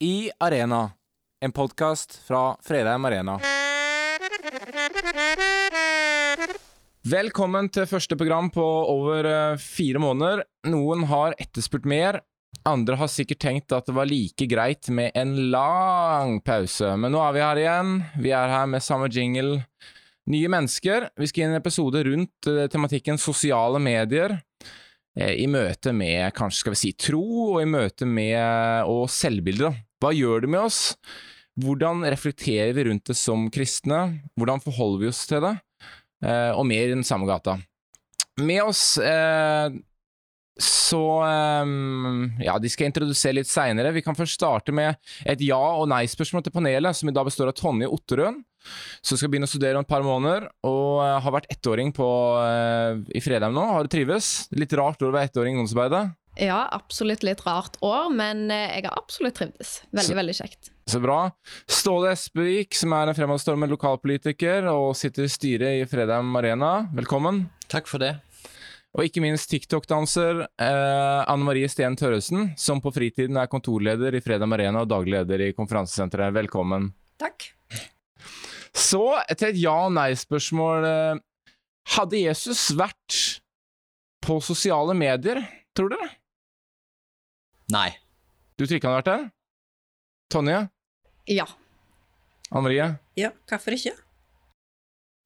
I Arena, en podkast fra Fredheim Arena. Velkommen til første program på over eh, fire måneder. Noen har etterspurt mer. Andre har sikkert tenkt at det var like greit med en lang pause. Men nå er vi her igjen. Vi er her med samme jingle. Nye mennesker. Vi skal inn i en episode rundt eh, tematikken sosiale medier. Eh, I møte med kanskje skal vi si tro, og i møte med og selvbilde. Hva gjør det med oss? Hvordan reflekterer vi rundt det som kristne? Hvordan forholder vi oss til det? Eh, og mer i den samme gata. Med oss eh, så eh, Ja, de skal jeg introdusere litt seinere. Vi kan først starte med et ja- og nei-spørsmål til panelet, som i dag består av Tonje Otterøen, som skal begynne å studere om et par måneder, og eh, har vært ettåring på, eh, i Fredheim nå. Har du trives? Litt rart å være ettåring i ungdomsarbeidet. Ja, absolutt litt rart år, men eh, jeg har absolutt trivdes. Veldig, Så- veldig kjekt. Så bra. Ståle Espevik, som er en fremadstormende lokalpolitiker og sitter i styret i Fredheim Arena. Velkommen. Takk for det. Og ikke minst TikTok-danser eh, Anne Marie Steen Tørresen, som på fritiden er kontorleder i Fredag Arena og daglig leder i konferansesenteret. Velkommen. Takk. Så til et ja- og nei-spørsmål. eh, Hadde Jesus vært på sosiale medier, tror dere? Nei. Du tror ikke han hadde vært der? Tonje? Ja. Anne Marie? Ja, hvorfor ikke?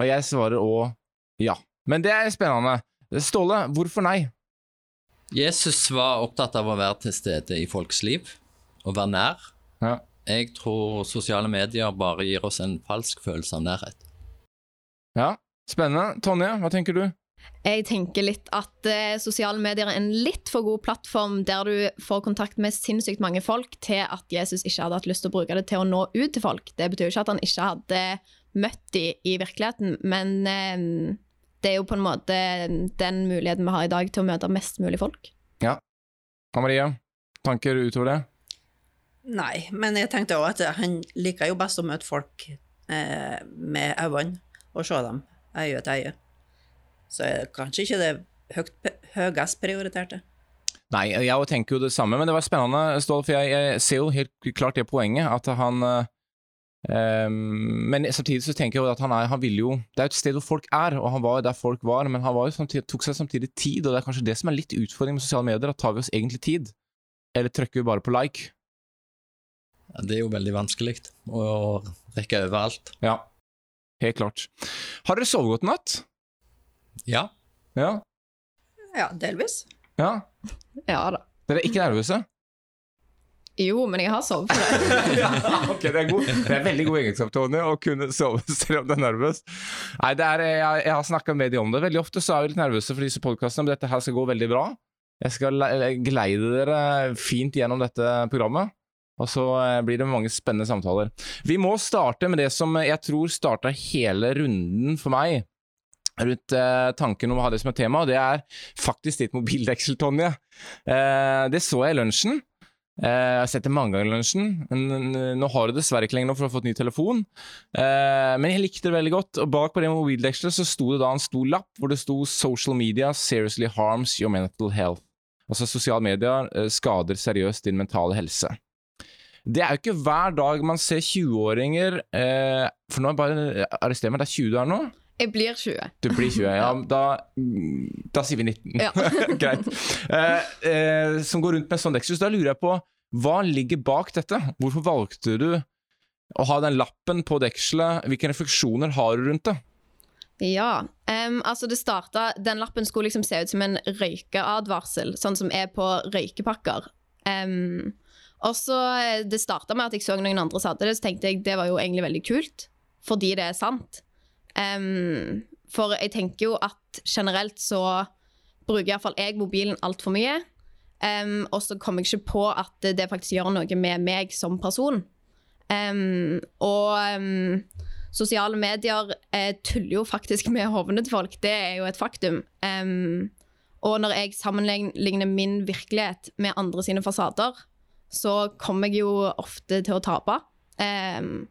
Og jeg svarer òg ja. Men det er spennende. Ståle, hvorfor nei? Jesus var opptatt av å være til stede i folks liv, og være nær. Ja. Jeg tror sosiale medier bare gir oss en falsk følelse av nærhet. Ja, spennende. Tonje, hva tenker du? Jeg tenker litt at eh, sosiale medier er en litt for god plattform der du får kontakt med sinnssykt mange folk, til at Jesus ikke hadde hatt lyst til å bruke det til å nå ut til folk. Det betyr jo ikke at han ikke hadde møtt dem i virkeligheten, men eh, det er jo på en måte den muligheten vi har i dag til å møte mest mulig folk. Anne Maria, tanker utover det? Nei, men jeg tenkte òg at han liker jo best å møte folk eh, med øynene og se dem øye til øye. Så er det kanskje ikke det høyt, høyest prioriterte. Nei, jeg tenker jo det samme, men det var spennende, Stål, for jeg, jeg ser jo helt klart det poenget, at han eh, ehm, Men samtidig så tenker jeg at han, er, han ville jo Det er jo et sted hvor folk er, og han var jo der folk var, men han var jo samtidig, tok seg samtidig tid, og det er kanskje det som er litt utfordringen med sosiale medier, at tar vi oss egentlig tid? Eller trykker vi bare på like? Ja, Det er jo veldig vanskelig å rekke overalt. Ja, helt klart. Har dere sovet godt i natt? Ja. Ja. Ja, delvis. ja. Ja da. Dere er ikke nervøse? Jo, men jeg har sovet på det. ja, ok, det er, god. det er veldig god egenskap, Tony, å kunne sove selv om du er nervøs. Nei, er, jeg, jeg har snakka med de om det. Veldig ofte så er vi litt nervøse for disse podkastene, men dette her skal gå veldig bra. Jeg skal gleide dere fint gjennom dette programmet. Og så eh, blir det mange spennende samtaler. Vi må starte med det som jeg tror starta hele runden for meg. Rundt eh, tanken om å ha det som et tema, og det er faktisk ditt mobildeksel, Tonje. Eh, det så jeg i lunsjen. Eh, jeg har sett det mange ganger i lunsjen. men, Nå har du dessverre ikke lenger noe for å ha fått ny telefon. Eh, men jeg likte det veldig godt. Og bak på det mobildekselet så sto det da en stor lapp hvor det sto 'Social media seriously harms your mental health'. Altså sosiale medier eh, skader seriøst din mentale helse. Det er jo ikke hver dag man ser 20-åringer eh, For nå bare arrester meg, det er 20 du er nå? Jeg blir 20. Du blir 20, ja. Da, da sier vi 19. Ja. Greit. Eh, eh, som går rundt med sånn Dexus. Da lurer jeg på, hva ligger bak dette? Hvorfor valgte du å ha den lappen på dekselet? Hvilke refleksjoner har du rundt det? Ja, Um, altså det starta Den lappen skulle liksom se ut som en røykeadvarsel, sånn som er på røykepakker. Um, og så eh, Det starta med at jeg så noen andre som hadde det, så tenkte jeg det var jo egentlig veldig kult, fordi det er sant. Em, for jeg tenker jo at generelt så bruker iallfall jeg mobilen altfor mye. Um, og så kommer jeg ikke på at det faktisk gjør noe med meg som person. Um, og um, sosiale medier eh, tuller jo faktisk med hodene til folk. Det er jo et faktum. Og når jeg sammenligner min virkelighet med andre sine fasader, så kommer jeg jo ofte til å tape. Em,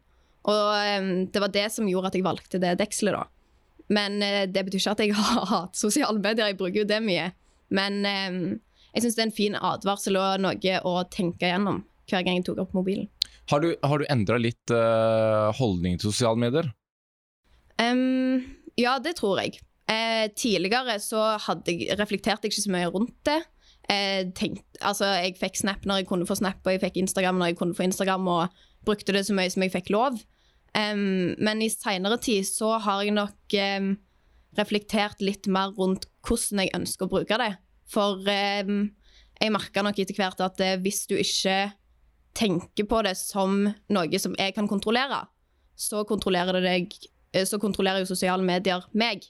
og det var det som gjorde at jeg valgte det dekselet, da. Men eh, det betyr ikke at jeg hater sosiale medier, jeg bruker jo det mye. Men jeg syns det er en fin advarsel og noe å tenke gjennom hver gang jeg tok opp mobilen. Har du, har du endra litt uh, holdning til sosiale medier? Um, ja, det tror jeg. Eh, tidligere så jeg, reflekterte jeg ikke så mye rundt det. Eh, tenkt, altså, jeg fikk Snap når jeg kunne få Snap, og jeg fikk Instagram når jeg kunne få Instagram, og brukte det så mye som jeg fikk lov. Um, men i seinere tid så har jeg nok um, reflektert litt mer rundt hvordan jeg ønsker å bruke det. For um, jeg merka nok etter hvert at uh, hvis du ikke tenker på det som noe som jeg kan kontrollere, så kontrollerer deg eh, så kontrollerer jo sosiale medier meg.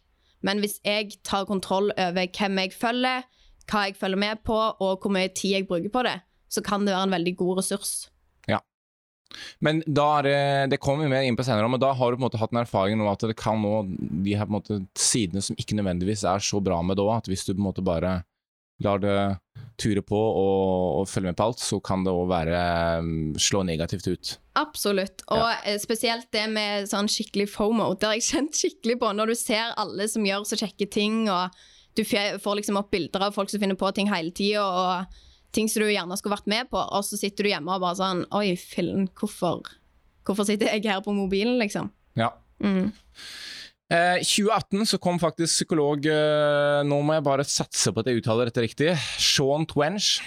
Men hvis jeg tar kontroll over hvem jeg følger, hva jeg følger med på, og hvor mye tid jeg bruker på det, så kan det være en veldig god ressurs. Men da det, det kommer vi mer inn på senere, men da har du på en måte hatt en erfaring nå at det kan nå de her på en måte sidene som ikke nødvendigvis er så bra med det òg, at hvis du på en måte bare lar det ture på og, og følge med på alt, så kan det òg være mm, slå negativt ut. Absolutt. Og ja. spesielt det med sånn skikkelig FOMO. Det har jeg kjent skikkelig på. Når du ser alle som gjør så kjekke ting, og du får liksom opp bilder av folk som finner på ting hele tida, og ting som du gjerne skulle vært med på, og så sitter du hjemme og bare sånn Oi, fillen, hvorfor, hvorfor sitter jeg her på mobilen, liksom? Ja. Mm. Eh, 2018 så kom faktisk psykolog eh, Nå må jeg bare satse på at jeg uttaler dette riktig. Sean Twench.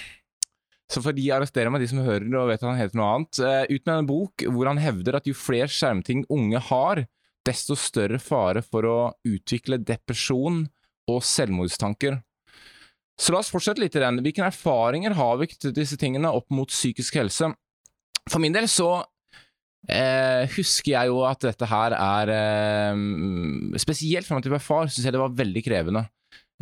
Så for de arresterer meg, de som hører og vet at han heter noe annet. Eh, ut med en bok hvor han hevder at jo flere skjermting unge har, desto større fare for å utvikle depresjon og selvmordstanker. Så la oss fortsette litt i den. Hvilke erfaringer har vi knyttet disse tingene opp mot psykisk helse? For min del så eh, husker jeg jo at dette her er eh, Spesielt fram til jeg ble far, syns jeg det var veldig krevende.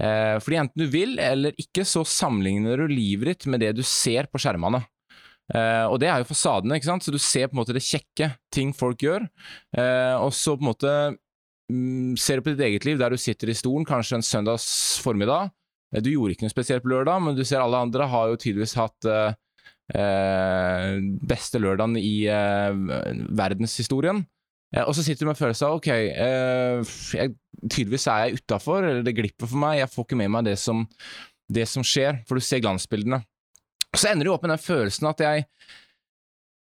Eh, fordi enten du vil eller ikke, så sammenligner du livet ditt med det du ser på skjermene. Eh, og det er jo fasadene, ikke sant, så du ser på en måte det kjekke, ting folk gjør, eh, og så på en måte mm, ser du på ditt eget liv der du sitter i stolen, kanskje en søndags formiddag. Eh, Du gjorde ikke noe spesielt på lørdag, men du ser alle andre har jo tydeligvis hatt eh, eh, beste lørdagen i eh, verdenshistorien. Eh, og så sitter du med følelsen av ok, eh, jeg, tydeligvis er jeg utafor, eller det glipper for meg, jeg får ikke med meg det som, det som skjer, for du ser glansbildene. Så ender du opp med den følelsen at jeg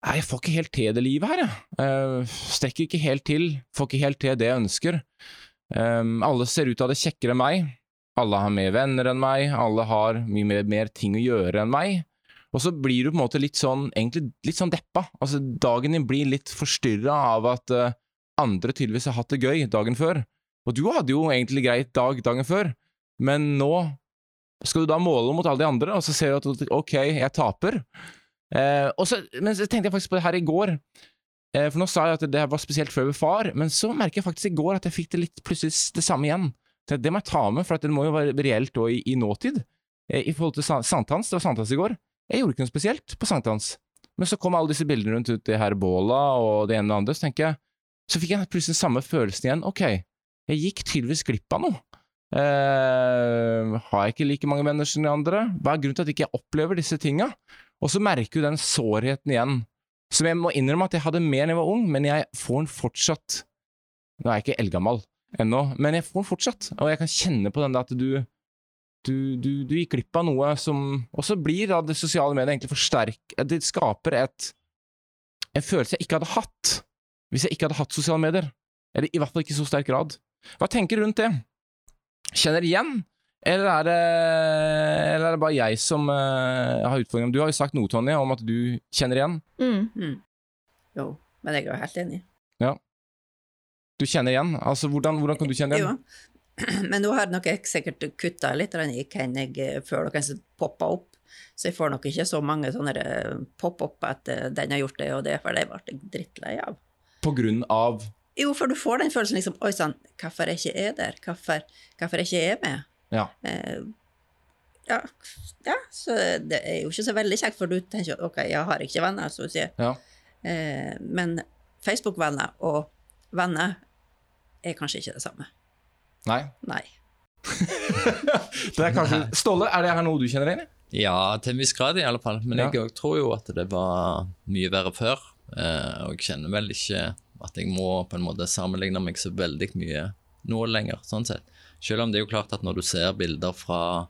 Nei, jeg får ikke helt til det livet her, jeg. Strekker ikke helt til, får ikke helt til det jeg ønsker. Alle ser ut til å ha det kjekkere enn meg. Alle har mer venner enn meg, alle har mye mer, mer ting å gjøre enn meg. Og så blir du på en måte litt sånn, egentlig litt sånn deppa. Altså, dagen din blir litt forstyrra av at uh, andre tydeligvis har hatt det gøy dagen før. Og du hadde jo egentlig greit dag dagen før, men nå skal du da måle mot alle de andre, og så ser du at ok, jeg taper. Eh, så, men så tenkte jeg faktisk på det her i går. Eh, for nå sa jeg at det var spesielt før jeg ble far, men så merker jeg faktisk i går at jeg fikk det litt plutselig det samme igjen. Så Det må jeg ta med, for det må jo være reelt også i, i nåtid. Eh, I forhold til san- sankthans, det var sankthans i går. Jeg gjorde ikke noe spesielt på sankthans. Men så kom alle disse bildene rundt ut det her båla og det ene og det andre, så tenker jeg Så fikk jeg plutselig samme følelsen igjen. Ok, jeg gikk tydeligvis glipp av noe. Eh, har jeg ikke like mange venner som de andre? Hva er grunnen til at jeg ikke opplever disse tinga? Og så merker du den sårheten igjen, som jeg må innrømme at jeg hadde mer da jeg var ung, men jeg får den fortsatt. Nå er jeg ikke eldgammel ennå, men jeg får den fortsatt, og jeg kan kjenne på den der at du du, du, du gikk glipp av noe som Og så blir da det sosiale mediet egentlig forsterk... Det skaper et en følelse jeg ikke hadde hatt hvis jeg ikke hadde hatt sosiale medier. Eller i hvert fall ikke i så sterk grad. Hva tenker du rundt det? Kjenner du igjen? Eller er, det, eller er det bare jeg som uh, har utfordringer? Du har jo sagt noe, Tonje, om at du kjenner igjen. Mm. Jo, men jeg er jo helt enig. Du kjenner igjen? Altså, hvordan, hvordan kan du kjenne igjen? Jo. Men nå har nok jeg sikkert kutta litt i hvem jeg føler hvem som popper opp. Så jeg får nok ikke så mange sånne eh, pop-opp at eh, den har gjort det og det, for det ble jeg drittlei av. På grunn av Jo, for du får den følelsen liksom Oi sann, hvorfor er ikke jeg der? Hvorfor, hvorfor er ikke jeg med? Ja. Eh, ja, ja, så det er jo ikke så veldig kjekt, for du tenker ok, jeg har ikke venner, så å si. Ja. Eh, men Facebook-venner og venner er kanskje ikke det samme. Nei. Nei. Det er kanskje Ståle, er det her noe du kjenner igjen i? Ja, til en viss grad i alle fall. Men jeg Ja. jeg tror jo at det var mye verre før. Eh, og jeg kjenner vel ikke at jeg må på en måte sammenligne meg så veldig mye nå lenger, sånn sett. Selv om det er jo klart at når du ser bilder fra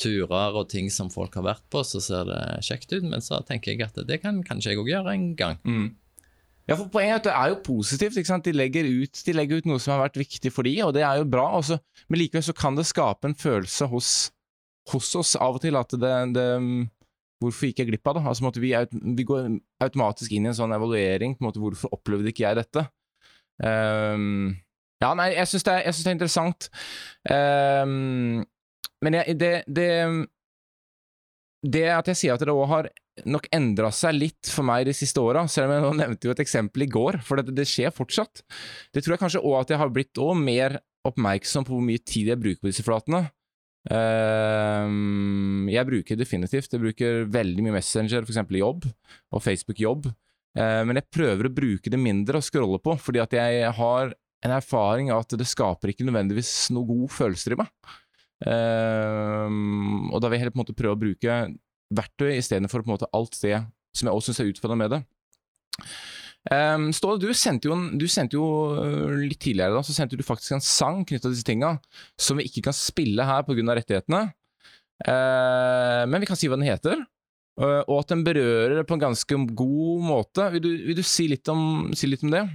turer og ting som folk har vært på, så ser det kjekt ut, men så tenker jeg at det kan kanskje jeg òg gjøre en gang. Mm. Ja, for Poenget er jo positivt. ikke sant? De legger ut, de legger ut noe som har vært viktig for de, og det er jo bra. Også. Men likevel så kan det skape en følelse hos, hos oss av og til at det, det Hvorfor gikk jeg glipp av det? Altså, måtte vi, vi går automatisk inn i en sånn evaluering. på en måte, Hvorfor opplevde ikke jeg dette? Um, ja, nei, jeg syns det, det er interessant. Um, men jeg, det, det det at jeg sier at det òg har nok endra seg litt for meg de siste åra, selv om jeg nå nevnte jo et eksempel i går, for det, det skjer fortsatt. Det tror jeg kanskje òg at jeg har blitt òg mer oppmerksom på hvor mye tid jeg bruker på disse flatene. Uh, jeg bruker definitivt. Jeg bruker veldig mye Messenger, f.eks. jobb, og Facebook jobb. Uh, men jeg prøver å bruke det mindre og scrolle på, fordi at jeg har en erfaring av at det skaper ikke nødvendigvis noe god følelser i meg. Uh, og da vil jeg heller på en måte prøve å bruke verktøy istedenfor alt det som jeg også syns er utfordrende med det. Um, Ståle, du sendte jo, en, du sendte jo øh, litt tidligere da, så sendte du faktisk en sang knytta til disse tinga, som vi ikke kan spille her pga. rettighetene. Uh, men vi kan si hva den heter, uh, og at den berører det på en ganske god måte. Vil du, vil du si, litt om, si litt om det?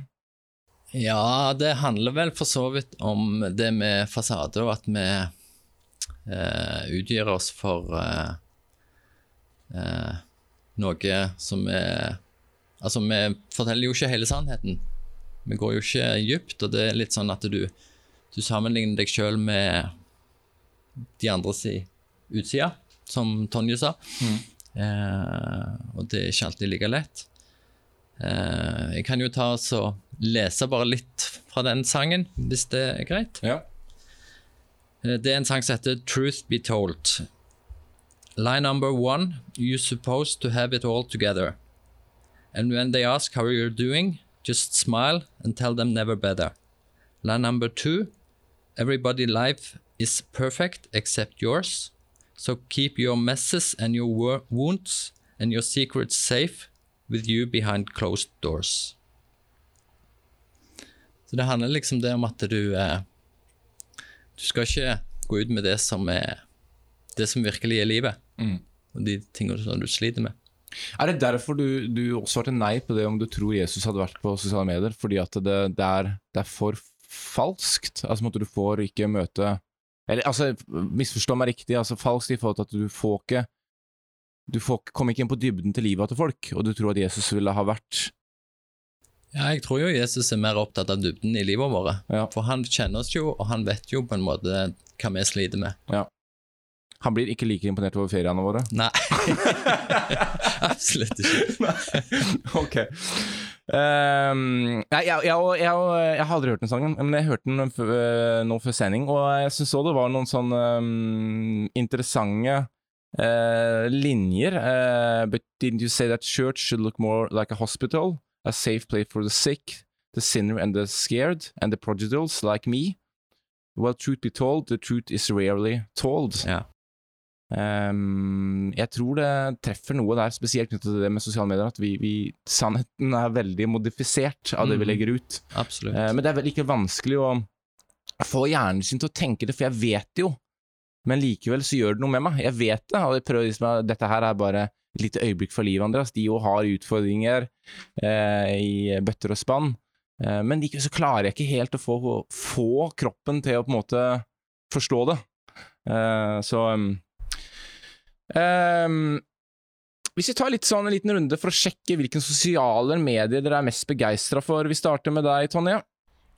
Ja, det handler vel for så vidt om det med fasade, og at vi uh, utgir oss for eh, eh, noe som er Altså, vi forteller jo ikke hele sannheten. Vi går jo ikke dypt, og det er litt sånn at du, du sammenligner deg sjøl med de andre si utsida, som Tonje sa. Eh, og det er ikke alltid like lett. Eh, jeg kan jo ta og lese bare litt fra den sangen, hvis det er greit. Ja. Eh, Det er en sang som heter Truth Be Told. Line number one, you're supposed to have it all together. And when they ask how you're doing, just smile and tell them never better. Line number two, everybody life is perfect except yours. So keep your messes and your wo- wounds and your secrets safe with you behind closed doors. Så det handler liksom det om at du eh, Du skal ikke gå ut med det som er Det som virkelig er livet, Mm. og de tingene som du sliter med. Er det derfor du, du svarte nei på det om du tror Jesus hadde vært på sosiale medier? Fordi at det, det, er, det er for falskt? Altså måtte du får ikke møte Eller altså, misforstå meg riktig, altså falskt i forhold til at du får ikke Du får, ikke- kommer ikke inn på dybden til livet til folk, og du tror at Jesus ville ha vært Ja, jeg tror jo Jesus er mer opptatt av dybden i livet vårt. Ja. For han kjenner oss jo, og han vet jo på en måte hva vi sliter med. Han blir ikke like imponert over feriene våre? Nei, absolutt ikke. ok. Um, nei, jeg, jeg, jeg, jeg, har aldri hørt den sangen, men jeg hørte den øh, nå før sending, og jeg syns òg det var noen sånne um, interessante uh, linjer. Uh, but didn't you say that church should look more like a hospital? A safe place for the sick, the sinner and the scared, and the prodigals like me? Well, truth be told, the truth is rarely told. Ja. Ehm, jeg tror det treffer noe der, spesielt knyttet til det med sosiale medier, at vi, vi, sannheten er veldig modifisert av det vi Mm. legger ut. Absolutt. Eh, men det er vel ikke vanskelig å få hjernen sin til å tenke det, for jeg vet det jo. Men likevel så gjør det noe med meg. Jeg vet det, og jeg prøver liksom, at dette her er bare et lite øyeblikk for livet, Andreas. De jo har utfordringer uh, i bøtter og spann. Uh, men likevel så klarer jeg ikke helt å få, få kroppen til å på en måte forstå det. Så um, um, Hvis vi tar litt sånn en liten runde for å sjekke hvilke sosiale medier dere er mest begeistra for. Vi starter med deg, Tonje.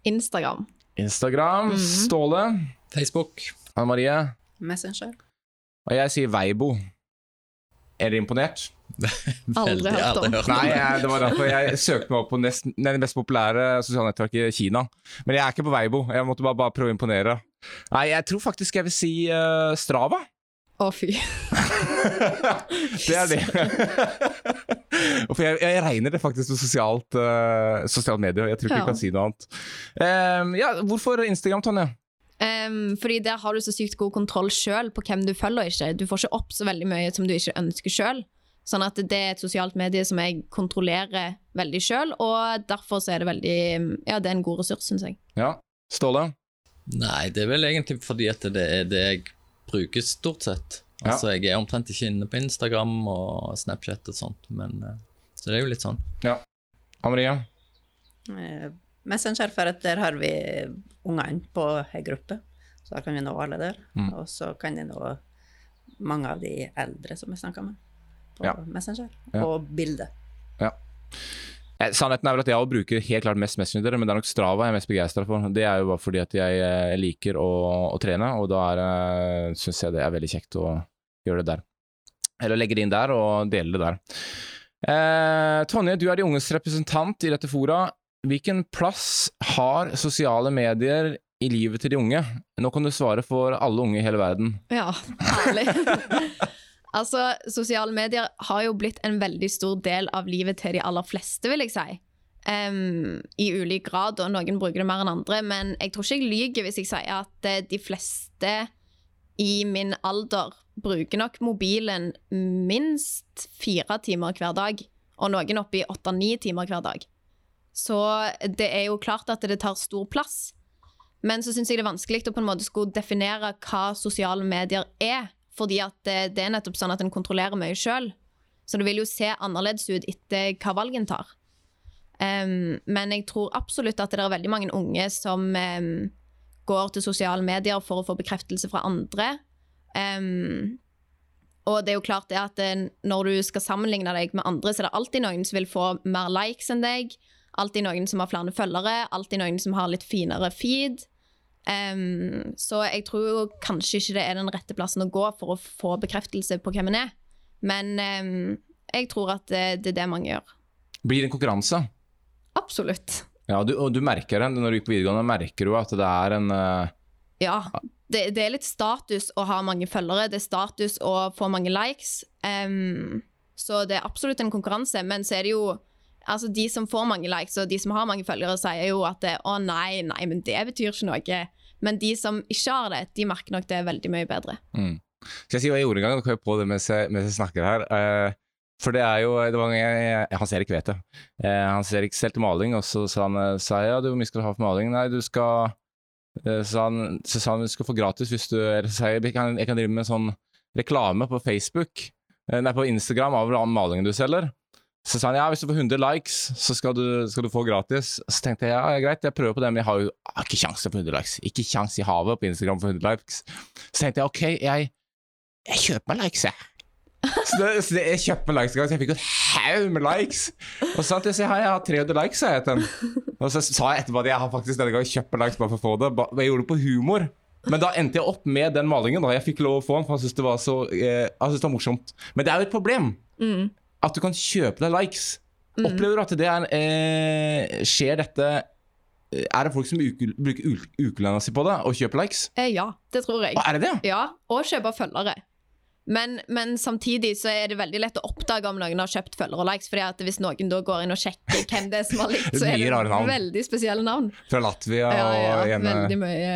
Instagram. Instagram. Mhm. Ståle. Facebook. Anne Marie. Messenger. Og jeg sier Veibo. Er dere imponert? Aldri hørt om. hørt Nei, jeg, det var derfor jeg søkte meg opp på nest, nei, det mest populære sosiale nettverket i Kina. Men jeg er ikke på Veibo. Jeg måtte bare, bare prøve å imponere. Nei, jeg tror faktisk jeg vil si uh, Strava. Å, fy. det er det. For jeg, jeg regner det faktisk med sosialt, uh, sosialt medie. Jeg tror ikke Ja. vi kan si noe annet. Um, ja, hvorfor Instagram, Tonje? Um, fordi der har du så sykt god kontroll sjøl på hvem du følger ikke. Du får ikke opp så veldig mye som du ikke ønsker sjøl. Sånn at det er et sosialt medie som jeg kontrollerer veldig sjøl, og derfor så er det veldig Ja, det er en god ressurs, syns jeg. Ja, Ståle? Nei, det er vel egentlig fordi at det er det jeg bruker stort sett. Ja. Altså, jeg er omtrent ikke inne på Instagram og Snapchat og sånt, men eh, Så det er jo litt sånn. Ja. Maria? Eh, Messenger, for at der har vi ungene på ei gruppe, så da kan vi nå alle der. Mm. Og så kan de nå mange av de eldre som jeg snakker med på Ja. Messenger, Ja. og bilde. Eh, Sannheten er vel at jeg bruker helt klart mest Messenger, men det er nok Strava jeg er mest begeistra for. Det er jo bare fordi at jeg eh, liker å, å trene, og da er, syns jeg det er veldig kjekt å gjøre det der. Eller legge det inn der og dele det der. Eh, Tonje, du er de unges representant i dette fora. Hvilken plass har sosiale medier i livet til de unge? Nå kan du svare for alle unge i hele verden. Ja, herlig. altså, sosiale medier har jo blitt en veldig stor del av livet til de aller fleste, vil jeg si. Um, I ulik grad, og noen bruker det mer enn andre. Men jeg tror ikke jeg lyver hvis jeg sier at eh, de fleste i min alder bruker nok mobilen minst fire timer hver dag. Og noen oppe i åtte-ni timer hver dag. Så det er jo klart at det tar stor plass. Men så syns jeg det er vanskelig å på en måte skulle definere hva sosiale medier er. Fordi at det, det er nettopp sånn at en kontrollerer mye sjøl. Så det vil jo se annerledes ut etter hva valg en tar. Um, men jeg tror absolutt at det er veldig mange unge som um, går til sosiale medier for å få bekreftelse fra andre. Um, og det er jo klart det at det, når du skal sammenligne deg med andre, så er det alltid noen som vil få mer likes enn deg. Alltid noen som har flere følgere, alltid noen som har litt finere feed. Em, så jeg tror kanskje ikke det er den rette plassen å gå for å få bekreftelse på hvem en er. Men um, jeg tror at det, det er det mange gjør. Blir det en konkurranse? Absolutt. Ja, du, og du merker det når du gikk på videregående, merker du at det er en uh... Ja. Det, det er litt status å ha mange følgere. Det er status å få mange likes. Um, så det er absolutt en konkurranse, men så er det jo Altså, de som får mange likes, og de som har mange følgere, sier jo at det, å nei, nei, men det betyr ikke noe. Men de som ikke har det, de merker nok det veldig mye bedre. Mm. Skal jeg si hva jeg gjorde en gang? Da kom jeg på det mens jeg, mens jeg snakker her. Uh, for det er jo det var en gang jeg, jeg, Hans Erik vet det. Uh, Hans Erik stelte maling, og så sa han eh, sa ja, du, hvor mye skal du ha for maling? Nei, du skal uh, sa han, så sa han du skal få gratis hvis du eller, sa jeg, jeg, kan, kan drive med sånn reklame på Facebook, nei, på Instagram av malingen du selger. Så sa han ja, hvis du får 100 likes, så skal du, skal du få gratis. Så tenkte jeg ja, greit, jeg prøver på det, men jeg har jo jeg har ikke kjangs til å få 100 likes. Ikke kjangs i havet på Instagram for 100 likes. Så tenkte jeg ok, jeg, jeg kjøper meg likes, jeg. Så, det, så det, jeg kjøpte meg likes, så jeg fikk et haug med likes. Og så sa jeg, ja, jeg har 300 likes, sa jeg til han. Og så sa jeg etterpå at jeg har faktisk denne gangen kjøpt meg likes bare for å få det. Jeg gjorde det på humor. Men da endte jeg opp med den malingen. da Jeg fikk lov å få den, for han syntes det var så eh, han syntes det var morsomt. Men det er jo et problem Mm. At du kan kjøpe deg likes. Opplever du at det er eh, Skjer dette eh, Er det folk som uke, bruker ukelønna si på det og kjøper likes? Eh, ja, det tror jeg. Å, er det det? Ja, og kjøper følgere. Men, men samtidig så er det veldig lett å oppdage om noen har kjøpt følgere og likes. fordi at hvis noen da går inn og sjekker hvem det er som har likt, så er det veldig spesielle navn. Fra Latvia Ja, ja, og en veldig mye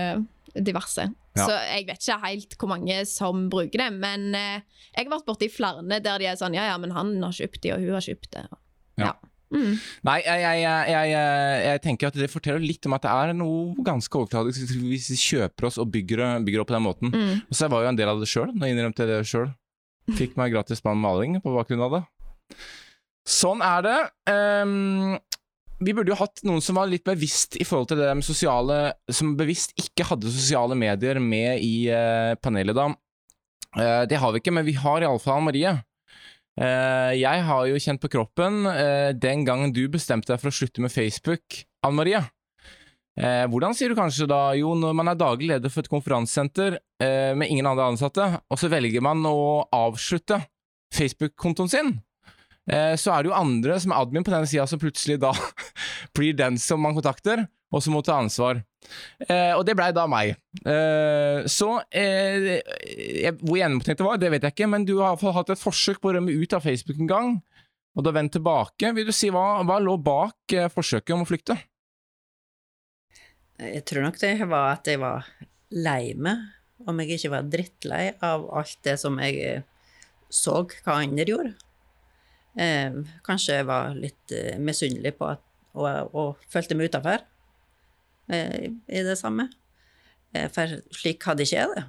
diverse. Ja. Så jeg vet ikke helt hvor mange som bruker det. Men eh, jeg har vært borti flere der de er sånn ja ja, men han har kjøpt det, og hun har kjøpt det. Ja. Mm. Nei, jeg, jeg, jeg, jeg, jeg tenker at det forteller litt om at det er noe ganske overfladisk hvis vi kjøper oss og bygger, bygger opp på den måten. Mm. Og så var jeg jo en del av det sjøl. Nå innrømte jeg det sjøl. Fikk meg gratis maling på bakgrunn av det. Sånn er det. Ehm, vi burde jo hatt noen som var litt bevisst i forhold til det med sosiale Som bevisst ikke hadde sosiale medier med i uh, panelet, da. Uh, det har vi ikke, men vi har iallfall Marie. Uh, jeg har jo kjent på kroppen eh, den gangen du bestemte deg for å slutte med Facebook, Anne Marie. Eh, hvordan sier du kanskje da, jo, når man er daglig leder for et konferansesenter eh, med ingen andre ansatte, og så velger man å avslutte Facebook-kontoen sin, eh, så er det jo andre som er admin på den sida som plutselig da blir den som man kontakter, og som må ta ansvar. Eh, og det blei da meg. Eh, så eh, Hvor gjennomtenkt det var, det vet jeg ikke, men du har hatt et forsøk på å rømme ut av Facebook en gang, og har vendt tilbake. Vil du si hva, hva lå bak eh, forsøket om å flykte? Jeg tror nok det var at jeg var lei meg, om jeg ikke var drittlei av alt det som jeg eh, så hva andre gjorde. Eh, kanskje jeg var litt eh, misunnelig på at, og, og følte meg utafor eh, i det samme. Eh, for slik hadde ikke jeg det.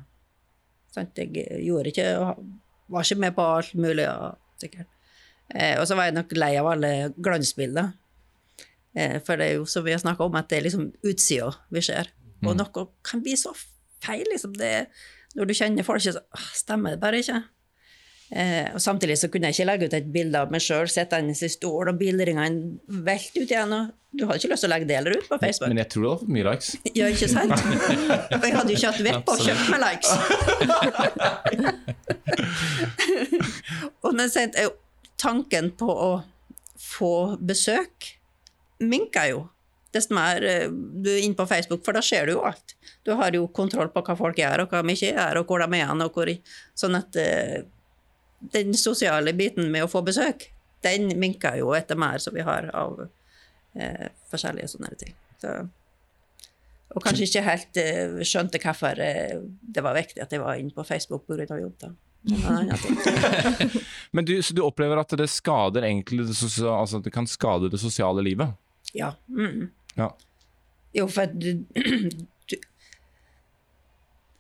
Sant? Jeg gjorde ikke Var ikke med på alt mulig, og, sikkert. Eh, og så var jeg nok lei av alle glansbilder. Eh, for det er jo som vi har snakka om, at det er liksom utsida vi ser. Og noe kan bli så feil, liksom. Det, når du kjenner folk, så «Åh, stemmer det bare ikke. Eh, og Samtidig så kunne jeg ikke legge ut et bilde av meg sjøl sittende i stol, og bilringene velte ut igjen. og Du hadde ikke lyst til å legge det heller ut på Facebook. Men jeg tror du har fått mye likes. Ja, ikke sant? Og jeg hadde jo ikke hatt vett på å kjøpe meg likes. og men sent er tanken på å få besøk minker jo. Desto mer eh, du er inne på Facebook, for da ser du jo alt. Du har jo kontroll på hva folk gjør, og hva de ikke gjør, og hvor de er hen, Sånn at eh, den sosiale biten med å få besøk, den minker jo etter mer som vi har av eh, forskjellige sånne ting. Så, og kanskje ikke helt eh, skjønte hvorfor eh, det var viktig at jeg var inne på Facebook pga. jobb. da. Men du, så du opplever at det skader egentlig det, sosiale, altså det kan skade det sosiale livet? Ja. Mm. Ja. Jo, for du, du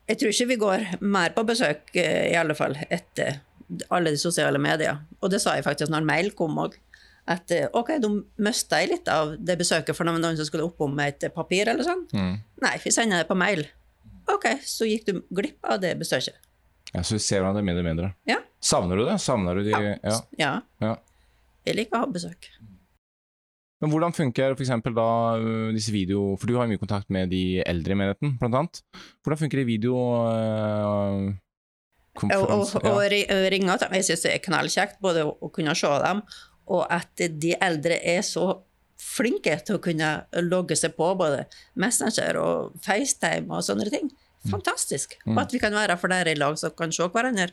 Jeg tror ikke vi går mer på besøk, eh, i alle fall, etter alle de sosiale medier. Og det sa jeg faktisk når mail kom òg. At eh, OK, da mista jeg litt av det besøket for noen som skulle oppom med et papir eller sånn. Mm. Nei, vi sender det på mail. OK, så gikk du glipp av det besøket. Ja, så vi ser hverandre mindre og mindre. Ja. Savner du det? Savner du de ja. Ja. Ja. Jeg liker å ha besøk. Men hvordan funker eksempel da øh, disse video... For du har jo mye kontakt med de eldre i menigheten, blant annet. Hvordan funker de video... øh, Og, og, og Ja. og ringe dem. Jeg syns det er knallkjekt både å, kunne se dem, og at de eldre er så flinke til å kunne logge seg på både Messenger og FaceTime og sånne ting. Fantastisk. Og at vi kan være flere i lag som kan se hverandre.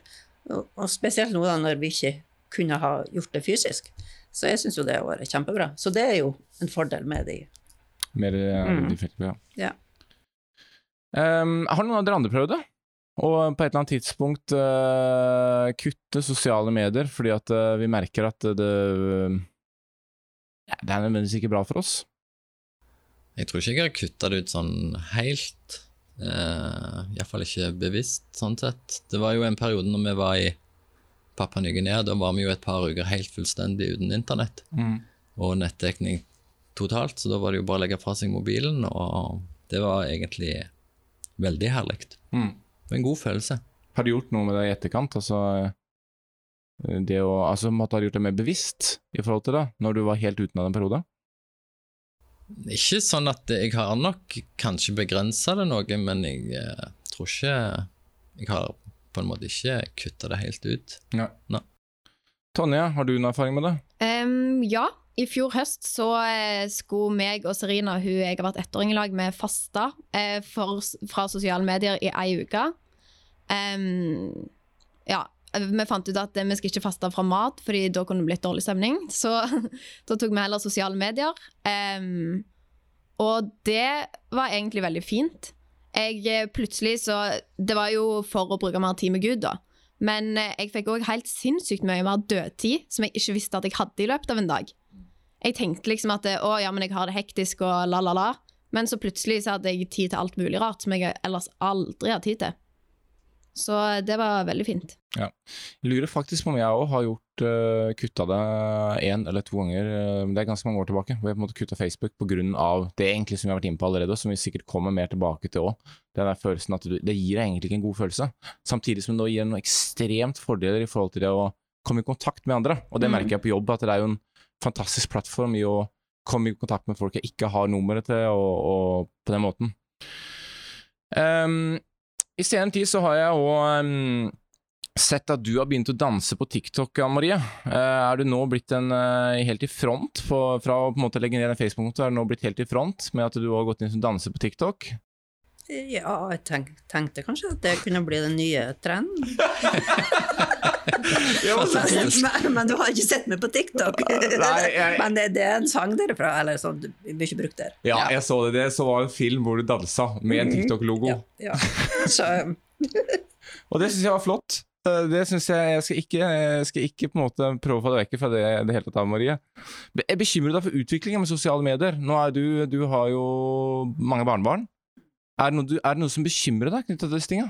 Og, spesielt nå da når vi ikke kunne ha gjort det fysisk. Så jeg syns jo det har vært kjempebra. Så det er jo en fordel med de. Mer øh, Mm. de feltene, ja. Ja. Um, har noen av dere andre prøvd det? Og på et eller annet tidspunkt uh, kutte sosiale medier fordi at uh, vi merker at det ja, Det er nødvendigvis ikke bra for oss. Jeg tror ikke jeg har kutta det ut sånn helt. Uh, Iallfall ikke bevisst, sånn sett. Det var jo en periode når vi var i Papua Ny-Guinea. Da var vi jo et par uker helt fullstendig uten internett og nettdekning totalt. Så da var det jo bare å legge fra seg mobilen, og det var egentlig veldig herlig. Mm. Det var en god følelse. Har du gjort noe med det i etterkant? Altså, øh, det å, altså måtte ha gjort det mer bevisst i forhold til det, når du var helt uten av den perioden? Ikke sånn at jeg har nok kanskje begrensa det noe, men jeg eh, tror ikke Jeg har på en måte ikke kutta det helt ut. Nei. Tonje, har du noen erfaring med det? Um, ja, i fjor høst så eh, skulle meg og Serina, hun jeg har vært ettåring i lag med, fasta eh, for, fra sosiale medier i ei uke. Em, ja, vi fant ut at eh, vi skal ikke faste fra mat, fordi da kunne det blitt dårlig stemning. Så da tok vi heller sosiale medier. Um, og det var egentlig veldig fint. Jeg eh, plutselig så Det var jo for å bruke mer tid med Gud, da. Men eh, jeg fikk òg helt sinnssykt mye mer dødtid som jeg ikke visste at jeg hadde i løpet av en dag. Jeg tenkte liksom at å ja, men jeg har det hektisk og la, la, la. Men så plutselig så hadde jeg tid til alt mulig rart som jeg ellers aldri har tid til. Så det var veldig fint. Jeg lurer faktisk på om jeg òg har gjort uh, kutta det én eller to ganger. Uh, det er ganske mange år tilbake, hvor jeg på en måte kutta Facebook pga. det egentlig som vi har vært inne på allerede, og som vi sikkert kommer mer tilbake til òg. Den der følelsen at du, det gir deg egentlig ikke en god følelse, samtidig som det gir noen ekstremt fordeler i forhold til det å komme i kontakt med andre. Og det Mm. merker jeg på jobb, at det er jo en fantastisk plattform i å komme i kontakt med folk jeg ikke har nummeret til, og, og på den måten. Um, I senere tid så har jeg òg sett at du har begynt å danse på TikTok, Anne Marie. Uh, er du nå blitt en, uh, helt i front, for, fra å på en måte legge ned en Facebook-konto, er du nå blitt helt i front med at du har gått inn som danser på TikTok? Ja, jeg tenk, tenkte kanskje at det kunne bli den nye trenden. men, men, men du har ikke sett meg på TikTok. Nei, jeg- Men det, det er en sang derfra, eller sånn, du blir ikke brukt der. Ja, jeg så det. Det så var en film hvor du dansa med en TikTok-logo. Ja, ja. Så Og det syns jeg var flott. Eh, Det synes jeg Jeg skal ikke, jeg skal ikke på en måte prøve å få deg vekk fra det det hele tatt, Marie. Jeg bekymrer deg for utviklingen med sosiale medier. Nå er du, du har jo mange barnebarn. Er det, noe, er det noe som bekymrer deg knyttet til disse tinga?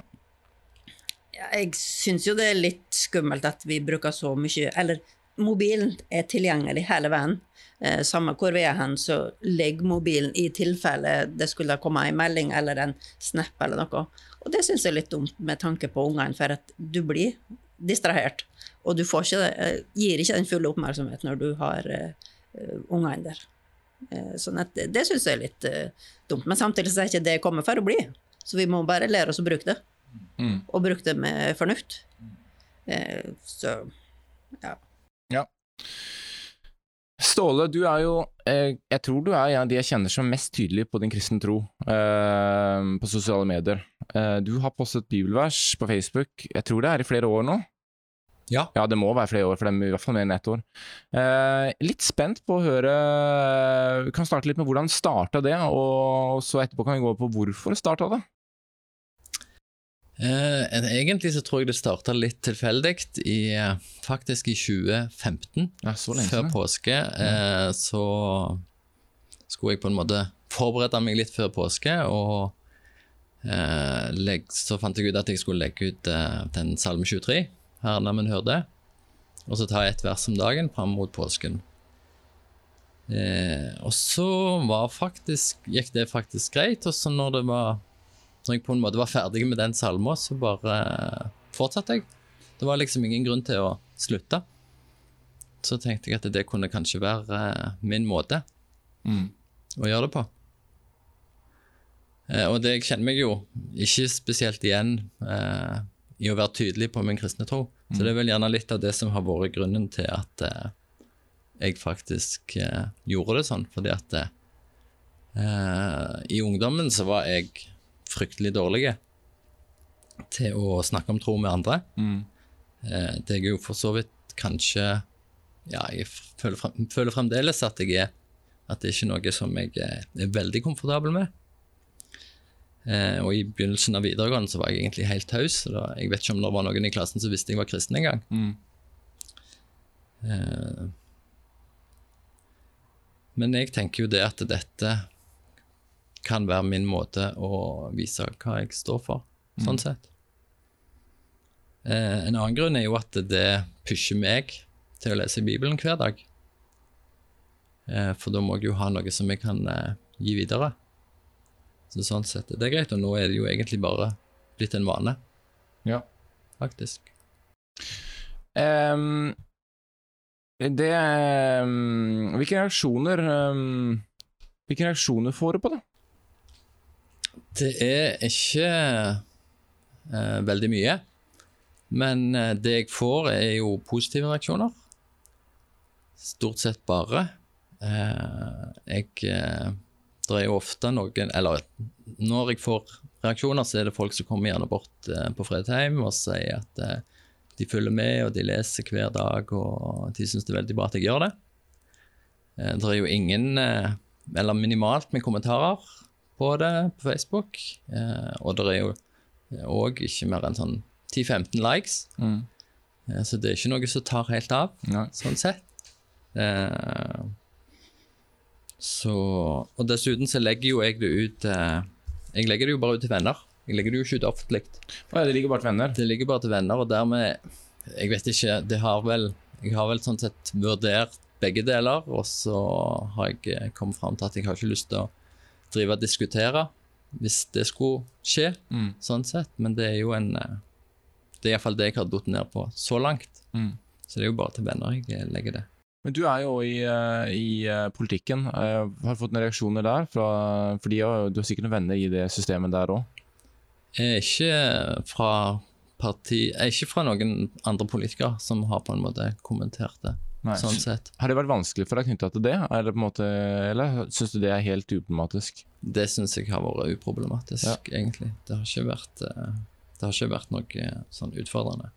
Jeg syns jo det er litt skummelt at vi bruker så mye Eller mobilen er tilgjengelig hele veien. Eh, samme hvor vi er hen, så ligger mobilen i tilfelle det skulle komme en melding eller en snap eller noe. Og det syns jeg er litt dumt med tanke på ungene, for at du blir distrahert. Og du ikke, eh, gir ikke den fulle oppmerksomhet når du har eh, ungene der. Eh, sånn at det, det syns jeg er litt eh, dumt. Men samtidig så er ikke det kommet for å bli. Så vi må bare lære oss å bruke det. Mm. Og bruke det med fornuft. Eh, så ja. Ståle, du er jo eh, Jeg tror du er en av de jeg kjenner som mest tydelig på din kristne tro eh, på sosiale medier. Eh, du har postet bibelvers på Facebook, jeg tror det er i flere år nå? Ja. Ja, det må være flere år, for det er i hvert fall mer enn ett år. Eh, litt spent på å høre Vi kan starte litt med hvordan starta det, og så etterpå kan vi gå på hvorfor starta det. Eh, egentlig så tror jeg det starta litt tilfeldig, i, eh, faktisk i 2015. Ja, Før påske eh, så skulle jeg på en måte forberede meg litt før påske, og eh, så fant jeg ut at jeg skulle legge ut den Salme 23, her når man hørte og så ta et vers om dagen fram mot påsken. Eh, og så var faktisk, gikk det faktisk greit, og så når det var når jeg på en måte var ferdig med den salma, så bare eh, fortsatte jeg. Det var liksom ingen grunn til å slutte så tenkte jeg at det kunne kanskje være eh, min måte Mm. å gjøre det på. Eh, og det jeg kjenner meg jo ikke spesielt igjen eh, i å være tydelig på min kristne tro. Så det er vel gjerne litt av det som har vært grunnen til at eh, jeg faktisk eh, gjorde det sånn. Fordi at eh, i ungdommen så var jeg fryktelig dårlige til å snakke om tro med andre. Mm. Eh, det er jo for så vidt kanskje Ja, jeg føler, frem, føler fremdeles at jeg er At det er ikke noe som jeg er, er veldig komfortabel med. Eh, og i begynnelsen av videregående så var jeg egentlig helt taus. Jeg vet ikke om det var noen i klassen som visste jeg var kristen engang. Mm. Eh, men jeg tenker jo det at dette kan være min måte å vise hva jeg står for, sånn sett. Eh, en annen grunn er jo at det pusher meg til å lese Bibelen hver dag. Eh, for da må jeg jo ha noe som jeg kan eh, gi videre. Så sånn sett det er greit, og nå er det jo egentlig bare blitt en vane, Ja. faktisk. Um, det um, Hvilke reaksjoner um, Hvilke reaksjoner får du på det? Det er ikke eh, veldig mye, men eh, det jeg får, er jo positive reaksjoner. Stort sett bare. Eh, jeg eh, Det jo ofte noen Eller når jeg får reaksjoner, så er det folk som kommer gjerne bort eh, på Fredheim og sier at eh, de følger med, og de leser hver dag, og de syns det er veldig bra at jeg gjør det. Det er jo ingen, eller minimalt med kommentarer på det på Facebook. Eh, og det er jo òg ikke mer enn sånn 10-15 likes. Mm. Eh, så det er ikke noe som tar helt av, Nei. sånn sett. Eh, så Og dessuten så legger jo jeg det ut Jeg legger det jo bare ut til venner. Jeg legger det jo ikke ut offentlig. Ja, det ligger bare til venner. Det ligger bare til venner, og dermed Jeg vet ikke, det har vel Jeg har vel sånn sett vurdert begge deler, og så har jeg kommet fram til at jeg har ikke lyst til å drive og diskutere hvis det skulle skje, Mm. sånn sett. Men det er jo en eh, Det er iallfall det jeg har datt ned på så langt. Mm. Så det er jo bare til venner jeg eh, legger det. Men du er jo i, eh, i politikken. Jeg Har fått noen reaksjoner der? Fra, fordi du har sikkert noen venner i det systemet der òg. Ikke fra parti ikke fra noen andre politikere som har på en måte kommentert det, sånn sett. Har det vært vanskelig for deg knytta til det, eller, på en måte, eller syns du det er helt uproblematisk? Det syns jeg har vært uproblematisk, Ja. egentlig. Det har ikke vært, eh, det har ikke vært noe eh, sånn utfordrende.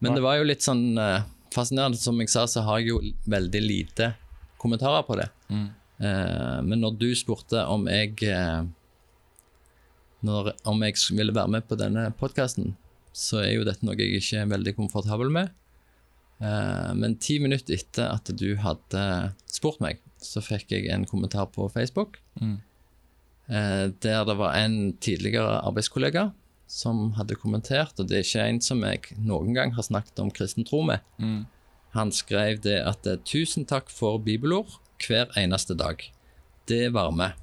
Men Nei. det var jo litt sånn eh, fascinerende. Som jeg sa, så har jeg jo veldig lite kommentarer på det. Mm. Eh, men når du spurte om jeg når, Om jeg ville være med på denne podkasten, så er jo dette noe jeg ikke er veldig komfortabel med. Eh, men ti minutter etter at du hadde spurt meg, så fikk jeg en kommentar på Facebook Mm. eh, der det var en tidligere arbeidskollega som hadde kommentert, og det er ikke en som jeg noen gang har snakket om kristen tro med. Mm. Han skrev det at eh, 'tusen takk for bibelord hver eneste dag'. Det varmer.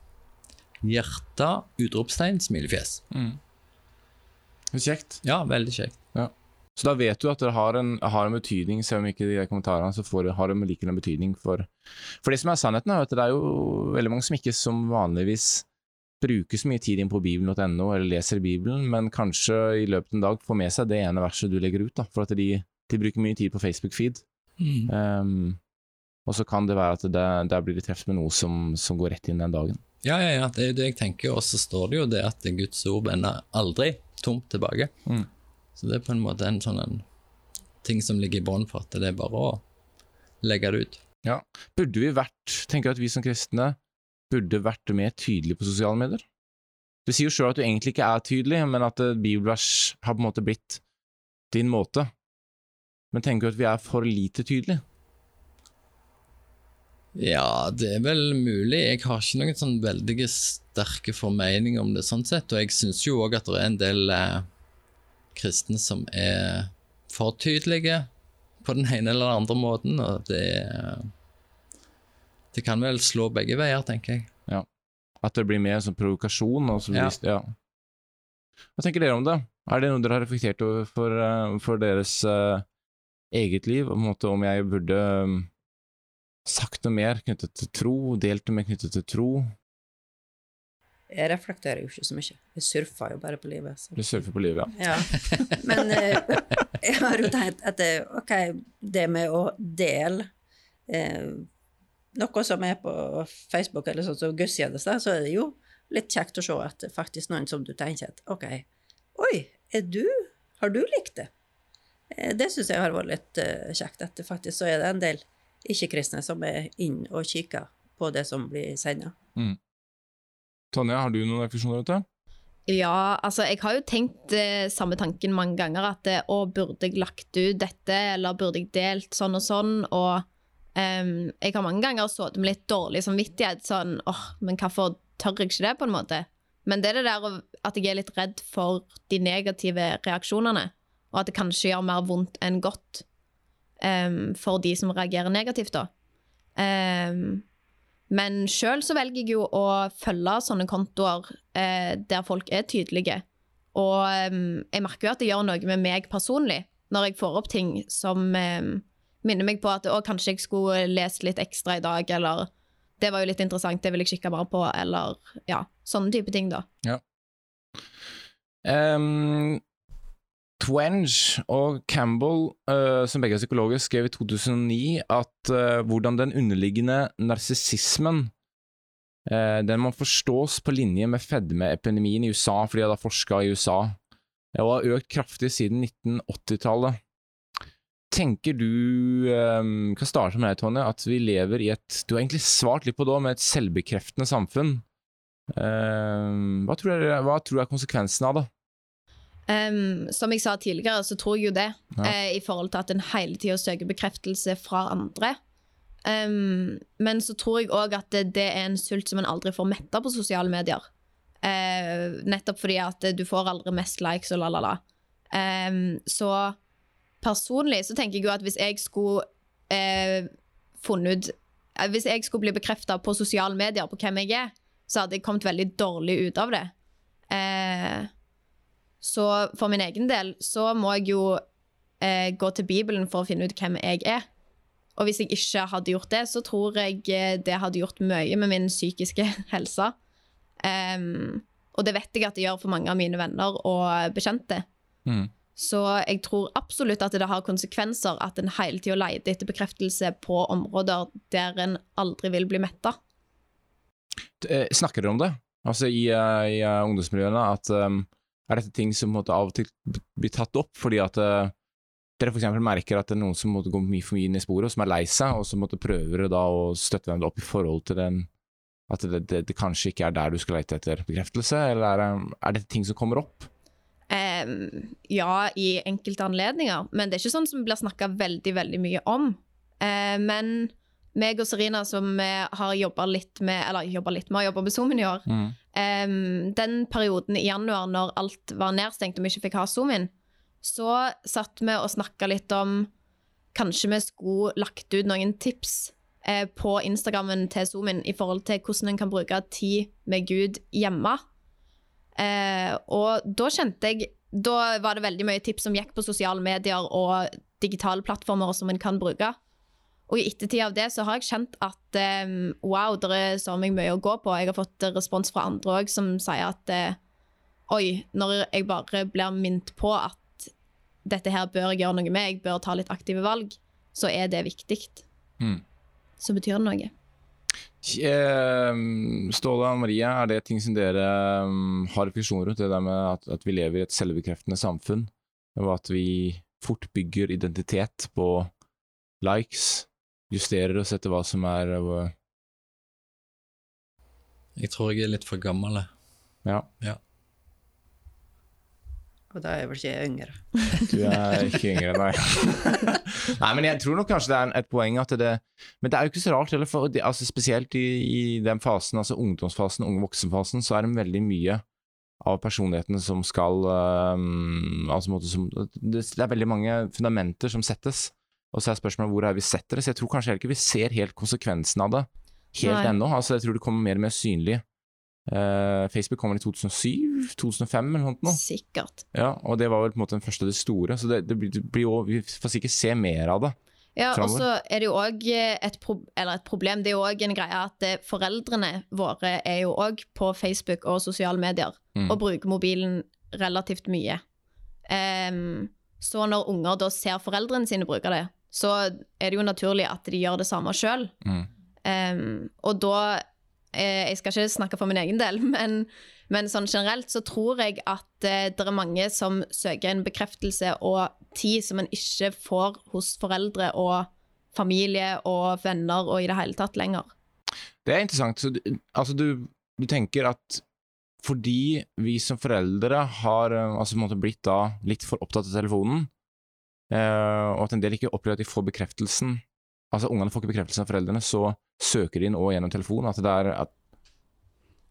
Hjerte, utropstegn, smilefjes. Kjekt. Ja, veldig kjekt. Så da vet du at det har en, har en betydning, selv om ikke de kommentarene så får, har det likevel en betydning for For det som er sannheten, er at det er jo veldig mange som ikke som vanligvis bruker så mye tid inn på bibelen.no eller leser Bibelen, men kanskje i løpet av en dag får med seg det ene verset du legger ut, da, for at de, de bruker mye tid på Facebook-feed. Um, og så kan det være at det, der blir de treffet med noe som, som går rett inn den dagen. Ja, ja, ja, det er det jeg tenker. Og så står det jo det at Guds ord vender aldri tomt tilbake. Mm. Så det er på en måte en sånn en ting som ligger i bånn for at det er bare å legge det ut. Burde vi vært, tenker at vi som kristne burde vært mer tydelige på sosiale medier? Du sier jo sjøl at du egentlig ikke er tydelig, men at bibelvers har på en måte blitt din måte. Men tenker du at vi er for lite tydelige? Ja, det er vel mulig. Jeg har ikke noen sånn veldig sterke formeninger om det sånn sett, og jeg syns jo òg at det er en del eh, kristne som er for tydelige på den ene eller den andre måten, og det Det kan vel slå begge veier, tenker jeg. Ja. At det blir mer en sånn provokasjon? Og så Ja. ja. Hva tenker dere om det? Er det noe dere har reflektert over for, eh, for deres uh, eget liv? Måte om jeg burde um, sagt noe mer knyttet til tro, delt noe mer knyttet til tro? Jeg reflekterer jo ikke så mye. Jeg surfer jo bare på livet. Så. Du surfer på livet, ja. Ja. Men eh, jeg har jo tenkt at det, ok, det med å dele eh, noe som er på Facebook eller sånn som gudstjenester, så er det jo litt kjekt å se at faktisk noen som du tenker at ok, oi, er du, har du likt det? Eh, Det syns jeg har vært litt eh, kjekt, at faktisk så er det en del ikke-kristne som er inn og kikker på det som blir senda. Tonje, har du noen refleksjoner rundt det? Ja, altså jeg har jo tenkt eh, samme tanken mange ganger, at eh, å, burde jeg lagt ut dette, eller burde jeg delt sånn og sånn, og um, jeg har mange ganger sittet med litt dårlig samvittighet, sånn, åh, men hvorfor tør jeg ikke det, på en måte? Men det er det der at jeg er litt redd for de negative reaksjonene, og at det kanskje gjør mer vondt enn godt um, for de som reagerer negativt da. Em, men sjøl så velger jeg jo å følge sånne kontoer eh, der folk er tydelige. Og em, jeg merker jo at det gjør noe med meg personlig når jeg får opp ting som em, minner meg på at å, kanskje jeg skulle lest litt ekstra i dag, eller det var jo litt interessant, det vil jeg kikke mer på, eller ja, sånne type ting, da. Um, Twenge og Campbell, eh, som begge er psykologer, skrev i 2009 at eh, hvordan den underliggende narsissismen eh, den må forstås på linje med fedmeepidemien i USA, fordi de har forska i USA, og har økt kraftig siden 1980-tallet. Tenker du um, kan starte med deg, Tonje, at vi lever i et Du har egentlig svart litt på det, med et selvbekreftende samfunn. Hva tror du er konsekvensen av det? Em, som jeg sa tidligere, så tror jeg jo det, Ja. Uh, i forhold til at en hele tida søker bekreftelse fra andre. Um, men så tror jeg òg at det, det er en sult som en aldri får metta på sosiale medier. Uh, nettopp fordi at du får aldri mest likes og la-la-la. Um, så personlig så tenker jeg jo at hvis jeg skulle uh, funnet ut Hvis jeg skulle bli bekrefta på sosiale medier på hvem jeg er, så hadde jeg kommet veldig dårlig ut av det. Eh, så for min egen del så må jeg jo eh, gå til Bibelen for å finne ut hvem jeg er. Og hvis jeg ikke hadde gjort det, så tror jeg eh, det hadde gjort mye med min psykiske helse. Um, og det vet jeg at det gjør for mange av mine venner og bekjente. Mm. Så jeg tror absolutt at det har konsekvenser at en hele tida leter etter bekreftelse på områder der en aldri vil bli metta. Eh, Snakker dere om det? Altså i, eh, i ungdomsmiljøene, at um, er dette ting som måtte av og til blir tatt opp fordi at uh, dere eksempel merker at det er noen som måtte gå mye for mye inn i sporet, og som er lei seg, og som måtte prøver da å støtte dem opp i forhold til den at det, det, det kanskje ikke er der du skal lete etter bekreftelse, eller er, er dette ting som kommer opp? Um, ja, i enkelte anledninger, men det er ikke sånn som blir snakka veldig, veldig mye om. Uh, men meg og Serina, som eh, har jobba litt med Eller jobba litt med å jobbe med Zoomen i år, Mm. Em, den perioden i januar når alt var nedstengt og vi ikke fikk ha Zoom-in, så satt vi og snakka litt om Kanskje vi skulle lagt ut noen tips eh, på Instagrammen til Zoomin i forhold til hvordan en kan bruke tid med Gud hjemme. Eh, og da kjente jeg Da var det veldig mye tips som gikk på sosiale medier og digitale plattformer som en kan bruke. Og i ettertid av det så har jeg kjent at eh, wow, det er så mye mye å gå på. Jeg har fått respons fra andre òg som sier at eh, oi, når jeg bare blir minnet på at dette her bør jeg gjøre noe med, jeg bør ta litt aktive valg, så er det viktig. Mm. Så betyr det noe. Eh, Ståle og Maria, er det ting som dere um, har refleksjoner rundt? Det der med at, at vi lever i et selvbekreftende samfunn, og at vi fort bygger identitet på likes, justerer oss etter hva som er uh, Jeg tror jeg er litt for gammel. Ja, Og da er jeg vel ikke jeg yngre. du er ikke yngre, nei. nei, men jeg tror nok kanskje det er et poeng at det Men det er jo ikke så rart heller, for det, altså spesielt i, i den fasen, altså ungdomsfasen, unge voksenfasen, så er det veldig mye av personligheten som skal um, altså, måte som, det, det er veldig mange fundamenter som settes. Og så er spørsmålet hvor er vi setter det. Så jeg tror kanskje heller ikke vi ser helt konsekvensen av det helt ennå. Altså, jeg tror det kommer mer og mer synlig. Uh, Facebook kommer i 2007, 2005 eller noe. Sikkert. Ja, og det var vel på en måte den første av de store, så det, det blir, det blir jo, vi får sikkert se mer av det. Ja, og så er det jo òg et, pro et problem. Det er jo òg en greie at eh, foreldrene våre er jo òg på Facebook og sosiale medier Mm. og bruker mobilen relativt mye. Um, så når unger da ser foreldrene sine bruke det, så er det jo naturlig at de gjør det samme sjøl. Mm. og da eh, Jeg skal ikke snakke for min egen del, men, men sånn generelt så tror jeg at eh, det er mange som søker en bekreftelse og tid som en ikke får hos foreldre og familie og venner og i det hele tatt lenger. Det er interessant. Så du, altså du, du tenker at fordi vi som foreldre har eh, altså blitt da litt for opptatt av telefonen, og at en del ikke opplever at de får bekreftelsen Altså ungene får ikke bekreftelsen av foreldrene, så søker de inn òg gjennom telefonen. At det er at,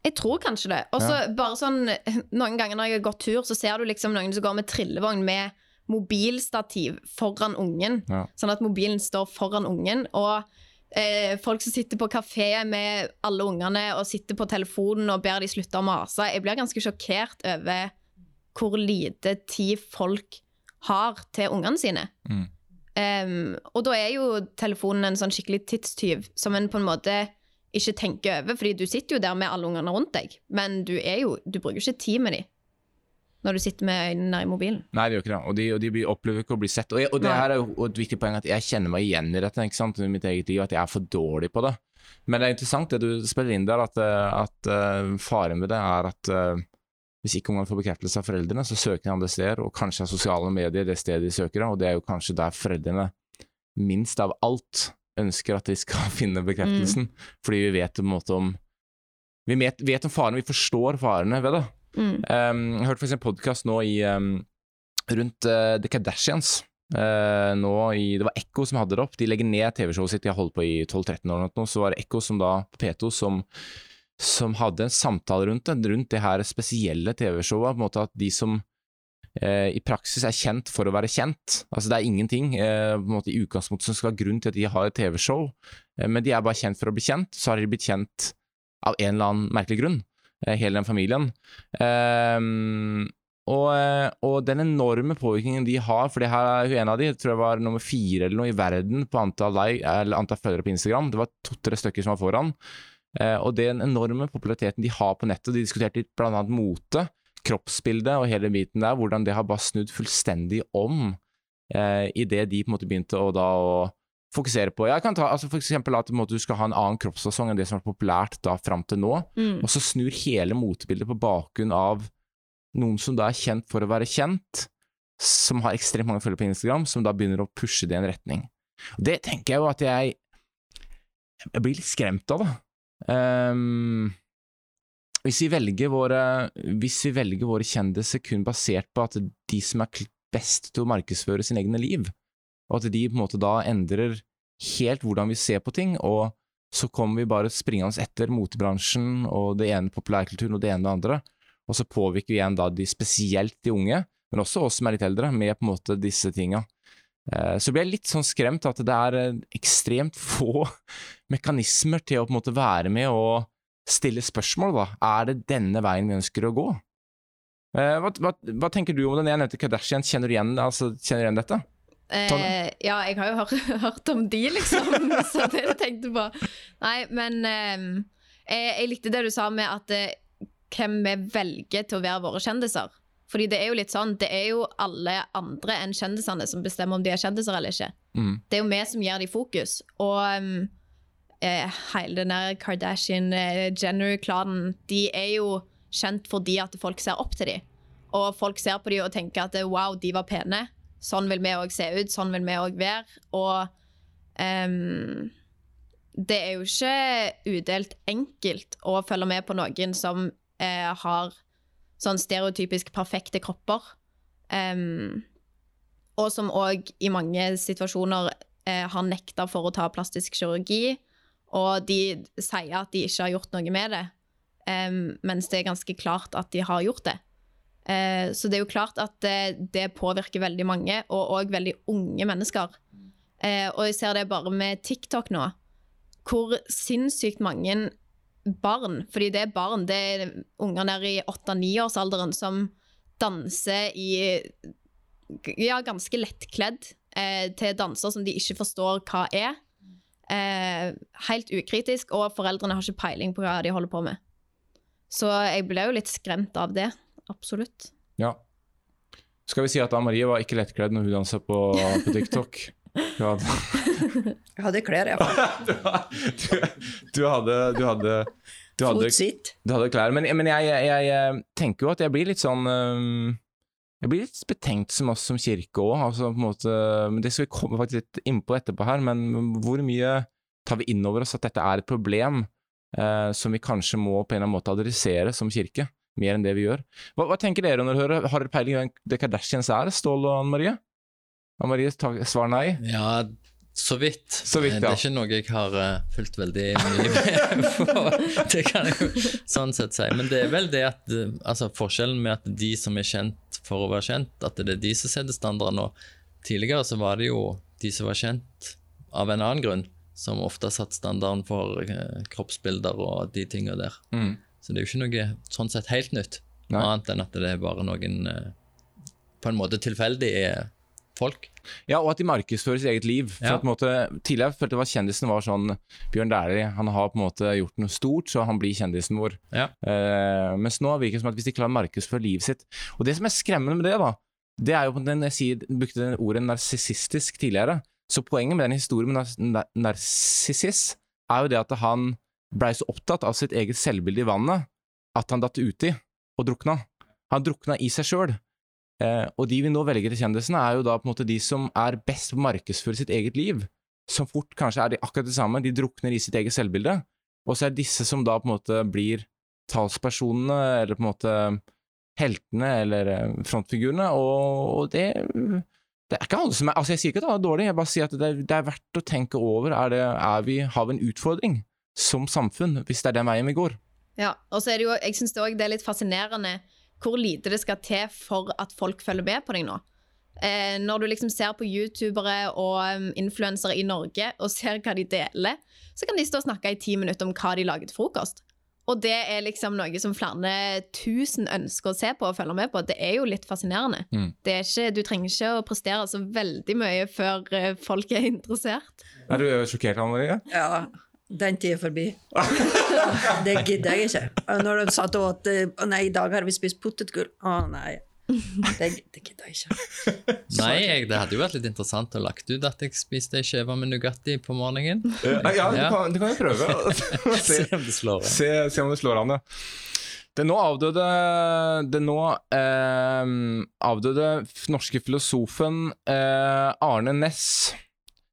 Jeg tror kanskje det. Og så bare sånn Noen ganger når jeg har gått tur, så ser du liksom noen som går med trillevogn med mobilstativ foran ungen. Ja. Sånn at mobilen står foran ungen. Og eh, folk som sitter på kafé med alle ungene og sitter på telefonen og ber de slutte å mase. Jeg blir ganske sjokkert over hvor lite tid folk har til ungene sine. Mm. Um, og da er jo telefonen en sånn skikkelig tidstyv som en på en måte ikke tenker over, fordi du sitter jo der med alle ungene rundt deg, men du, jo, du bruker ikke tid med dem når du sitter med øynene i mobilen. Nei, det gjør ikke det. Og de, og de blir- opplever ikke å bli sett. Og, jeg, og det her er jo et viktig poeng at jeg kjenner meg igjen i dette ikke sant? i mitt eget liv, at jeg er for dårlig på det. Men det er interessant det du spiller inn der, at, eh, at eh, faren ved det er at eh, hvis ikke ungene får bekreftelse av foreldrene, så søker de andre steder, og kanskje er sosiale medier det stedet de søker, og det er jo kanskje der foreldrene minst av alt ønsker at de skal finne bekreftelsen, fordi vi vet på en måte om vi vet, vet om farene, vi forstår farene ved det. Mm. Um, jeg hørte faktisk en podkast nå i, um, rundt uh, The Kardashians. Uh, nå i, det var Ekko som hadde det opp. De legger ned TV-showet sitt, de har holdt på i 12-13 år. Nå, så var det Ekko som da, på P2 som, som hadde en samtale rundt det, rundt det her spesielle TV-showet. på en måte At de som eh, i praksis er kjent for å være kjent. Altså Det er ingenting eh, på en måte i utgangspunktet som skal ha grunn til at de har et TV-show, eh, men de er bare kjent for å bli kjent. Så har de blitt kjent av en eller annen merkelig grunn, eh, hele den familien. Ehm, og, eh, og den enorme påvirkningen de har, for det her er jo en av de, tror jeg var nummer fire eller noe i verden på antall, like, antall følgere på Instagram. Det var to-tre stykker som var foran. Eh, og den enorme populariteten de har på nettet, de diskuterte annet mote, kroppsbildet og hele biten der, hvordan det har bare snudd fullstendig om eh, i det de på en måte begynte å da å fokusere på. Jeg kan ta altså for eksempel at måte, du skal ha en annen kroppsfasong enn det som var populært da fram til nå, Mm. og så snur hele motebildet på bakgrunn av noen som da er kjent for å være kjent, som har ekstremt mange følgere på Instagram, som da begynner å pushe det i en retning. Det tenker jeg jo at jeg Jeg blir litt skremt av, da. Ehm, hvis vi våre Hvis vi velger våre kjendiser kun basert på at de som er best til å markedsføre sine egne liv, og at de på en måte da endrer helt hvordan vi ser på ting, og så kommer vi bare springende etter motebransjen og det ene populærkulturen og det ene og det andre, og så påvirker vi igjen da de, spesielt de unge, men også oss som er litt eldre, med på en måte disse tinga. Eh, Så blir jeg litt sånn skremt at det er eh, ekstremt få mekanismer til å på en måte være med og stille spørsmål, da. Er det denne veien vi ønsker å gå? Eh, Hva, hva, hva tenker du om den? Jeg nevnte Kardashian, kjenner du igjen, altså, kjenner du igjen dette? Eh, ja, jeg har jo hørt, hørt om de, liksom. så det jeg tenkte på. Nei, men eh, jeg, likte det du sa med at eh, hvem vi velger til å være våre kjendiser. Fordi det er jo litt sånn, det er jo alle andre enn kjendisene som bestemmer om de er kjendiser eller ikke. Mm. Det er jo vi som gir dem fokus. Og um, hele den der Kardashian-Jenner-klanen, de er jo kjent fordi at folk ser opp til dem. Og folk ser på dem og tenker at wow, de var pene. Sånn vil vi òg se ut, sånn vil vi òg være. Og um, det er jo ikke udelt enkelt å følge med på noen som eh, har sånn stereotypisk perfekte kropper. Um, og som òg i mange situasjoner eh, har nekta for å ta plastisk kirurgi. Og de sier at de ikke har gjort noe med det, um, mens det er ganske klart at de har gjort det. Uh, så det er jo klart at det, det påvirker veldig mange, og òg veldig unge mennesker. Uh, og jeg ser det bare med TikTok nå, hvor sinnssykt mange barn, fordi det er barn, det er unger der i 8-9-årsalderen som danser i ja, ganske lettkledd eh, til danser som de ikke forstår hva er. Eh, helt ukritisk, og foreldrene har ikke peiling på hva de holder på med. Så jeg ble jo litt skremt av det. Absolutt. Ja. Skal vi si at Anne Marie var ikke lettkledd når hun dansa på, på TikTok? Hadde, Jeg hadde klær, iallfall. du, du, hadde Du hadde, du hadde, du hadde klær. Men, men jeg, jeg, jeg, jeg tenker jo at jeg blir litt sånn øhm, Jeg blir litt betenkt som oss som kirke òg. Altså, på en måte, det skal vi komme faktisk litt innpå etterpå her. Men hvor mye tar vi inn over oss at dette er et problem eh, som vi kanskje må på en eller annen måte adressere som kirke? Mer enn det vi gjør. Hva, hva tenker dere når dere hører Har dere peiling på hvem det Kardashians er, Stål og Anne Marie? Anne Marie svar nei. Ja, så vidt. Så vidt, ja. Det er ikke noe jeg har eh, fulgt veldig mye med på. Det kan jeg jo sånn sett si. Men det er vel det at eh, altså forskjellen med at de som er kjent for å være kjent, at det er de som setter standarden. Og tidligere så var det jo de som var kjent av en annen grunn, som ofte satte standarden for eh, kroppsbilder og de tinga der. Mm. Så det er jo ikke noe sånn sett helt nytt, Nei. annet enn at det er bare noen eh, på en måte tilfeldige folk. Ja, og at de markedsfører sitt eget liv. Ja. måte, tidligere følte jeg at kjendisen var sånn Bjørn Dæhlie, han har på en måte gjort noe stort, så han blir kjendisen vår. Ja. Uh, mens nå virker det som at hvis de klarer å markedsføre livet sitt Og det som er skremmende med det, da, det er jo på den jeg sier, brukte det ordet narsissistisk tidligere. Så poenget med den historien med nars nar narsissis er jo det at han blei så opptatt av sitt eget selvbilde i vannet at han datt uti og drukna. Han drukna i seg sjøl. Eh, og de vi nå velger til kjendisene, er jo da på en måte de som er best på å markedsføre sitt eget liv. Som fort kanskje er de akkurat det samme, de drukner i sitt eget selvbilde. Og så er det disse som da på en måte blir talspersonene, eller på en måte heltene, eller eh, frontfigurene, og, og det det er ikke alle som er, altså Jeg sier ikke at det er dårlig, jeg bare sier at det er, det er verdt å tenke over. Er det, er vi, har vi en utfordring som samfunn, hvis det er den veien vi går? Ja, og så er det jo, jeg synes det òg det er litt fascinerende hvor lite det skal til for at folk følger med på deg nå. Eh, når du liksom ser på youtubere og um, influensere i Norge og ser hva de deler, så kan de stå og snakke i ti minutter om hva de lager til frokost. Og det er liksom noe som flere tusen ønsker å se på og følge med på. Det er jo litt fascinerende. Mm. Det er ikke, du trenger ikke å prestere så veldig mye før eh, folk er interessert. Er du sjokkert, Anne Marie? Ja, den tid er forbi. det gidder jeg ikke. Og Når de satt og åt eh, Å nei, i dag har vi spist potetgull. Å nei. Det, det gidder jeg ikke. Nei, jeg, det hadde jo vært litt interessant å lagt ut at jeg spiste ei skive med Nugatti på morgenen. Ja, ja du, kan, du kan jo prøve. Se se, om det slår an. se, se om det slår an, ja. Den nå avdøde, den nå eh, avdøde norske filosofen eh, Arne Næss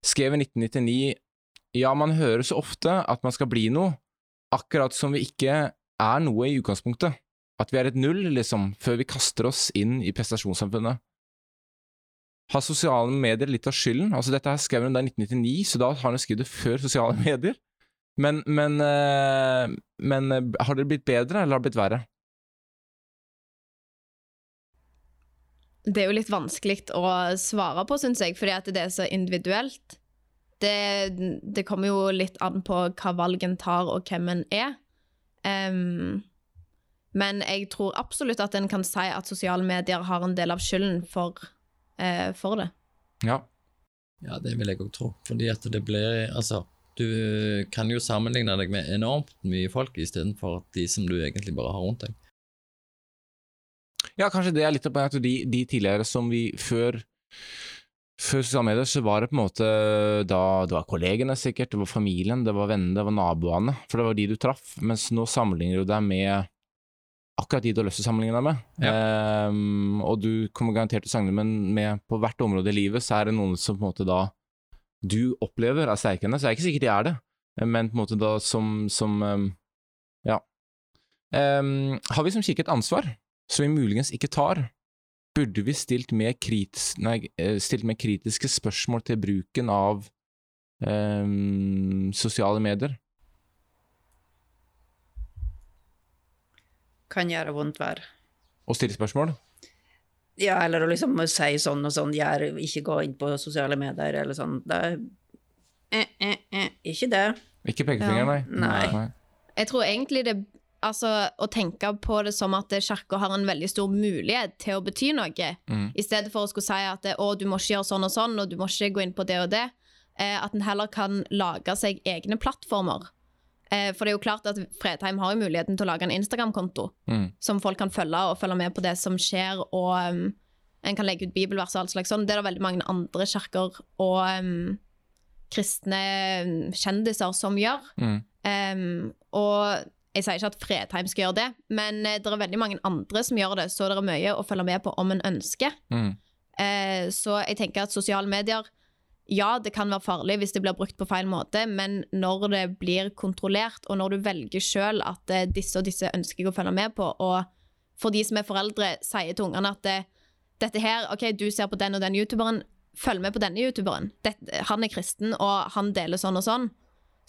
skrev i 1999 Ja, man hører så ofte at man skal bli noe, akkurat som vi ikke er noe i utgangspunktet. At vi er et null, liksom, før vi kaster oss inn i prestasjonssamfunnet. Har sosiale medier litt av skylden? Altså Dette her skrev hun da i 1999, så da har hun skrevet det før sosiale medier. Men, men, eh, men eh, har det blitt bedre, eller har det blitt verre? Det er jo litt vanskelig å svare på, syns jeg, fordi at det er så individuelt. Det, det kommer jo litt an på hva valgen tar, og hvem en er. Um, men jeg tror absolutt at en kan si at sosiale medier har en del av skylden for, uh, for det. Ja. Ja, det vil jeg òg tro. Fordi at det blir Altså, du kan jo sammenligne deg med enormt mye folk istedenfor de som du egentlig bare har rundt deg. Ja, kanskje det er litt av poenget at de, de tidligere som vi før før sosiale medier så var det på en måte da det var kollegene sikkert, det var familien, det var vennene, det var naboene, for det var de du traff, mens nå sammenligner du deg med akkurat de du har lyst til å sammenligne deg med. Ehm, og du kommer garantert til å sammenligne men med på hvert område i livet, så er det noen som på en måte da du opplever er sterkere, så er det ikke sikkert de er det, men på en måte da som, som um, ja. Um, har vi som kirke et ansvar som vi muligens ikke tar? Burde vi stilt mer, kritis nei, eh, stilt mer kritiske spørsmål til bruken av um, sosiale medier? Kan gjøre vondt verre. Og stille spørsmål? Ja, eller å liksom si sånn og sånn, gjør, ikke gå inn på sosiale medier, eller sånn. Det er eh, eh, eh, Ikke det. Ikke pekefinger, nei. Nei. Jeg tror egentlig det Altså, å tenke på det som at kirka har en veldig stor mulighet til å bety noe, Mm. i stedet for å skulle si at å, du må ikke gjøre sånn og sånn, og du må ikke gå inn på det og det, eh, at en heller kan lage seg egne plattformer. Eh, for det er jo klart at Fredheim har jo muligheten til å lage en Instagram-konto Mm. som folk kan følge, og følge med på det som skjer, og um, en kan legge ut bibelvers og alt slags sånn. Det er det veldig mange andre kirker og um, kristne um, kjendiser som gjør. Mm. Um, og jeg sier ikke at Fredheim skal gjøre det, men eh, det er veldig mange andre som gjør det, så det er mye å følge med på om en ønsker. Mm. Eh, så jeg tenker at sosiale medier Ja, det kan være farlig hvis det blir brukt på feil måte, men når det blir kontrollert, og når du velger sjøl at eh, disse og disse ønsker jeg å følge med på, og for de som er foreldre, sier til ungene at eh, dette her, OK, du ser på den og den youtuberen, følg med på denne youtuberen. Dette, han er kristen, og han deler sånn og sånn.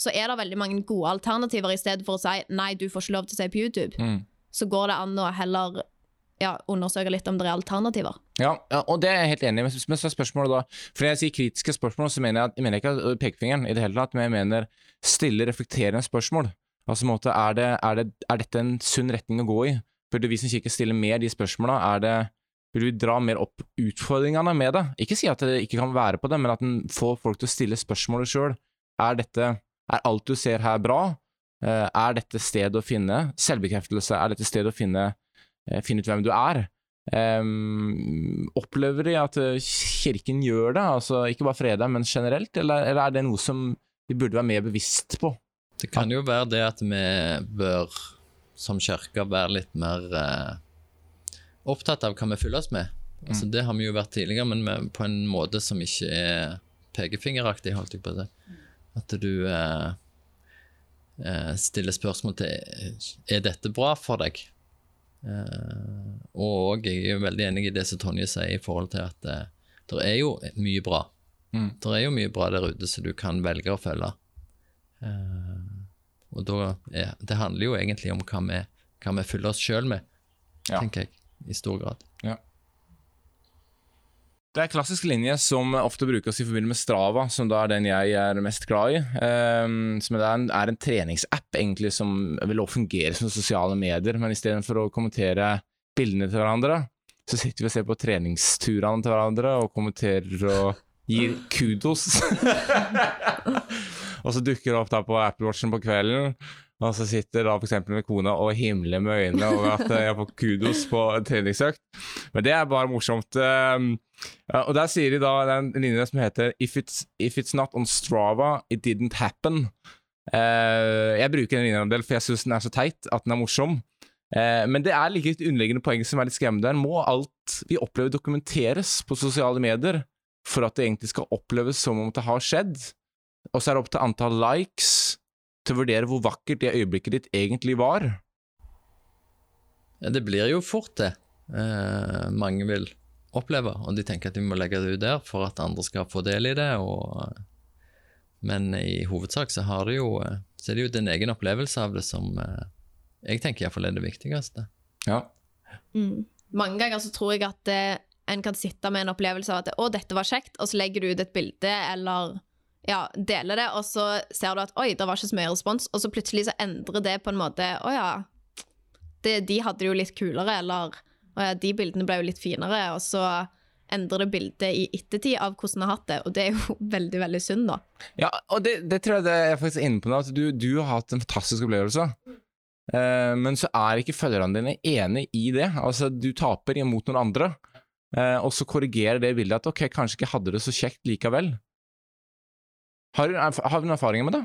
Så er det veldig mange gode alternativer i stedet for å si nei, du får ikke lov til å si på YouTube. Mm. Så går det an å heller ja, undersøke litt om det er alternativer. Ja, ja, og det er jeg helt enig i. Men så er spørsmålet da For når jeg sier kritiske spørsmål, så mener jeg, at- jeg mener ikke pekefingeren i det hele tatt, men jeg mener stille, reflekterende spørsmål. Altså, måte, er, det, er, det, er dette en sunn retning å gå i? Burde vi som kirke stille mer de spørsmåla? Er det Burde vi dra mer opp utfordringene med det? Ikke si at det ikke kan være på det, men at en får folk til å stille spørsmålet sjøl. Er dette Er alt du ser her bra? Eh, Er dette stedet å finne selvbekreftelse? Er dette stedet å finne, eh, finne ut hvem du er? Um, opplever de at eh, kirken gjør det, altså ikke bare fredag, men generelt, eller, eller er det noe som vi burde være mer bevisst på? Det kan jo være det at vi bør som kirke være litt mer eh, opptatt av hva vi fyller oss med. Altså, det har vi jo vært tidligere, men med, på en måte som ikke er pekefingeraktig, holdt jeg på å si. At du eh, eh, stiller spørsmål til er dette bra for deg. Eh, og jeg er jo veldig enig i det som Tonje sier i forhold til at eh, det er jo mye bra. Mm. Det er jo mye bra der ute som du kan velge å følge. Eh, og da er, det handler jo egentlig om hva vi, hva vi fyller oss sjøl med, Ja. tenker jeg, i stor grad. Det er en klassisk linje som ofte brukes i forbindelse med Strava, som da er den jeg er mest glad i. Um, som er en, er en treningsapp egentlig som vil fungere som sosiale medier, men istedenfor å kommentere bildene til hverandre, så sitter vi og ser på treningsturene til hverandre og kommenterer og gir kudos. og så dukker det opp da på Apple Watchen på kvelden, og så sitter da f.eks. med kona og himler med øynene over at jeg får kudos på en treningsøkt. Men det er bare morsomt. ehm, og der sier de da den linja som heter If it's, if it's not on Strava, it didn't happen. Eh, jeg bruker den linja en del, for jeg syns den er så teit at den er morsom. Eh, men det er like et underliggende poeng som er litt skremmende. Må alt vi opplever dokumenteres på sosiale medier for at det egentlig skal oppleves som om det har skjedd? Og så er det opp til antall likes til å vurdere hvor vakkert det øyeblikket ditt egentlig var. Ja, det blir jo fort det eh, mange vil oppleve, og de tenker at de må legge det ut der for at andre skal få del i det. Og, men i hovedsak så har det jo, eh, så er det jo din egen opplevelse av det som eh, jeg tenker iallfall er det viktigste. Ja. Mm. Mange ganger så tror jeg at eh, en kan sitte med en opplevelse av at 'å, dette var kjekt', og så legger du ut et bilde eller ja, deler det, og så ser du at 'oi, det var ikke så mye respons', og så plutselig så endrer det på en måte 'å ja, det, de hadde det jo litt kulere', eller 'å ja, de bildene ble jo litt finere', og så endrer det bildet i ettertid av hvordan du har hatt det, og det er jo veldig, veldig synd, da. Ja, og det, det tror jeg det er faktisk inne på nå, at du, du har hatt en fantastisk opplevelse. Eh, men så er ikke følgerne dine enig i det. Altså, du taper imot noen andre, eh, og så korrigerer det bildet at ok, kanskje ikke hadde det så kjekt likevel. Har du, har du noen erfaringer med det?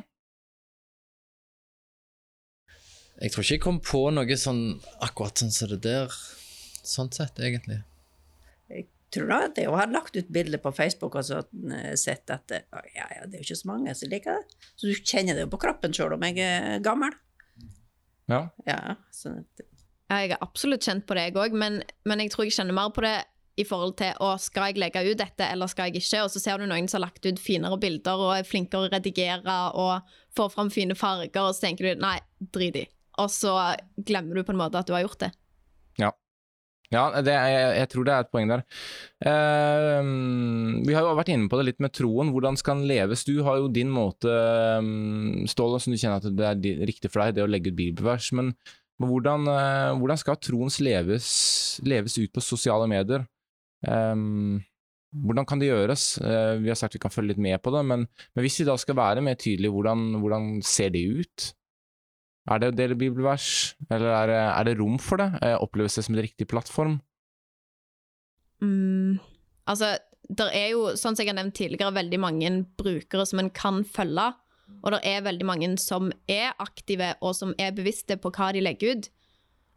Jeg tror ikke jeg kom på noe sånn akkurat sånn som det der, sånn sett, egentlig. Jeg Tror da at jeg har lagt ut bilder på Facebook og så eh, sett at eh, ja, ja, det er jo ikke så mange som liker det. Så du kjenner det jo på kroppen sjøl om jeg er gammel. Ja. Ja, sånn at, Ja, Jeg har absolutt kjent på det, jeg òg, men, men jeg tror jeg kjenner mer på det i forhold til å skal jeg legge ut dette, eller skal jeg ikke? Og så ser du noen som har lagt ut finere bilder og er flinkere å redigere og får fram fine farger, og så tenker du nei, drit i. Og så glemmer du på en måte at du har gjort det. Ja, det er, jeg tror det er et poeng der. Uh, vi har jo vært inne på det litt med troen. Hvordan skal den leves? Du har jo din måte, um, Ståle, som du kjenner at det er riktig for deg, det å legge ut bibelvers. Men, men hvordan, uh, hvordan skal troens leves, leves ut på sosiale medier? Ehm, hvordan kan det gjøres? Uh, vi har sagt vi kan følge litt med på det, men, men hvis vi da skal være mer tydelige, hvordan, hvordan ser det ut? Er det å dele bibelvers, eller er det, er det rom for det? Uh, Oppleves det som en riktig plattform? Mm, altså, det er jo, sånn som jeg har nevnt tidligere, veldig mange brukere som en kan følge. Og det er veldig mange som er aktive, og som er bevisste på hva de legger ut.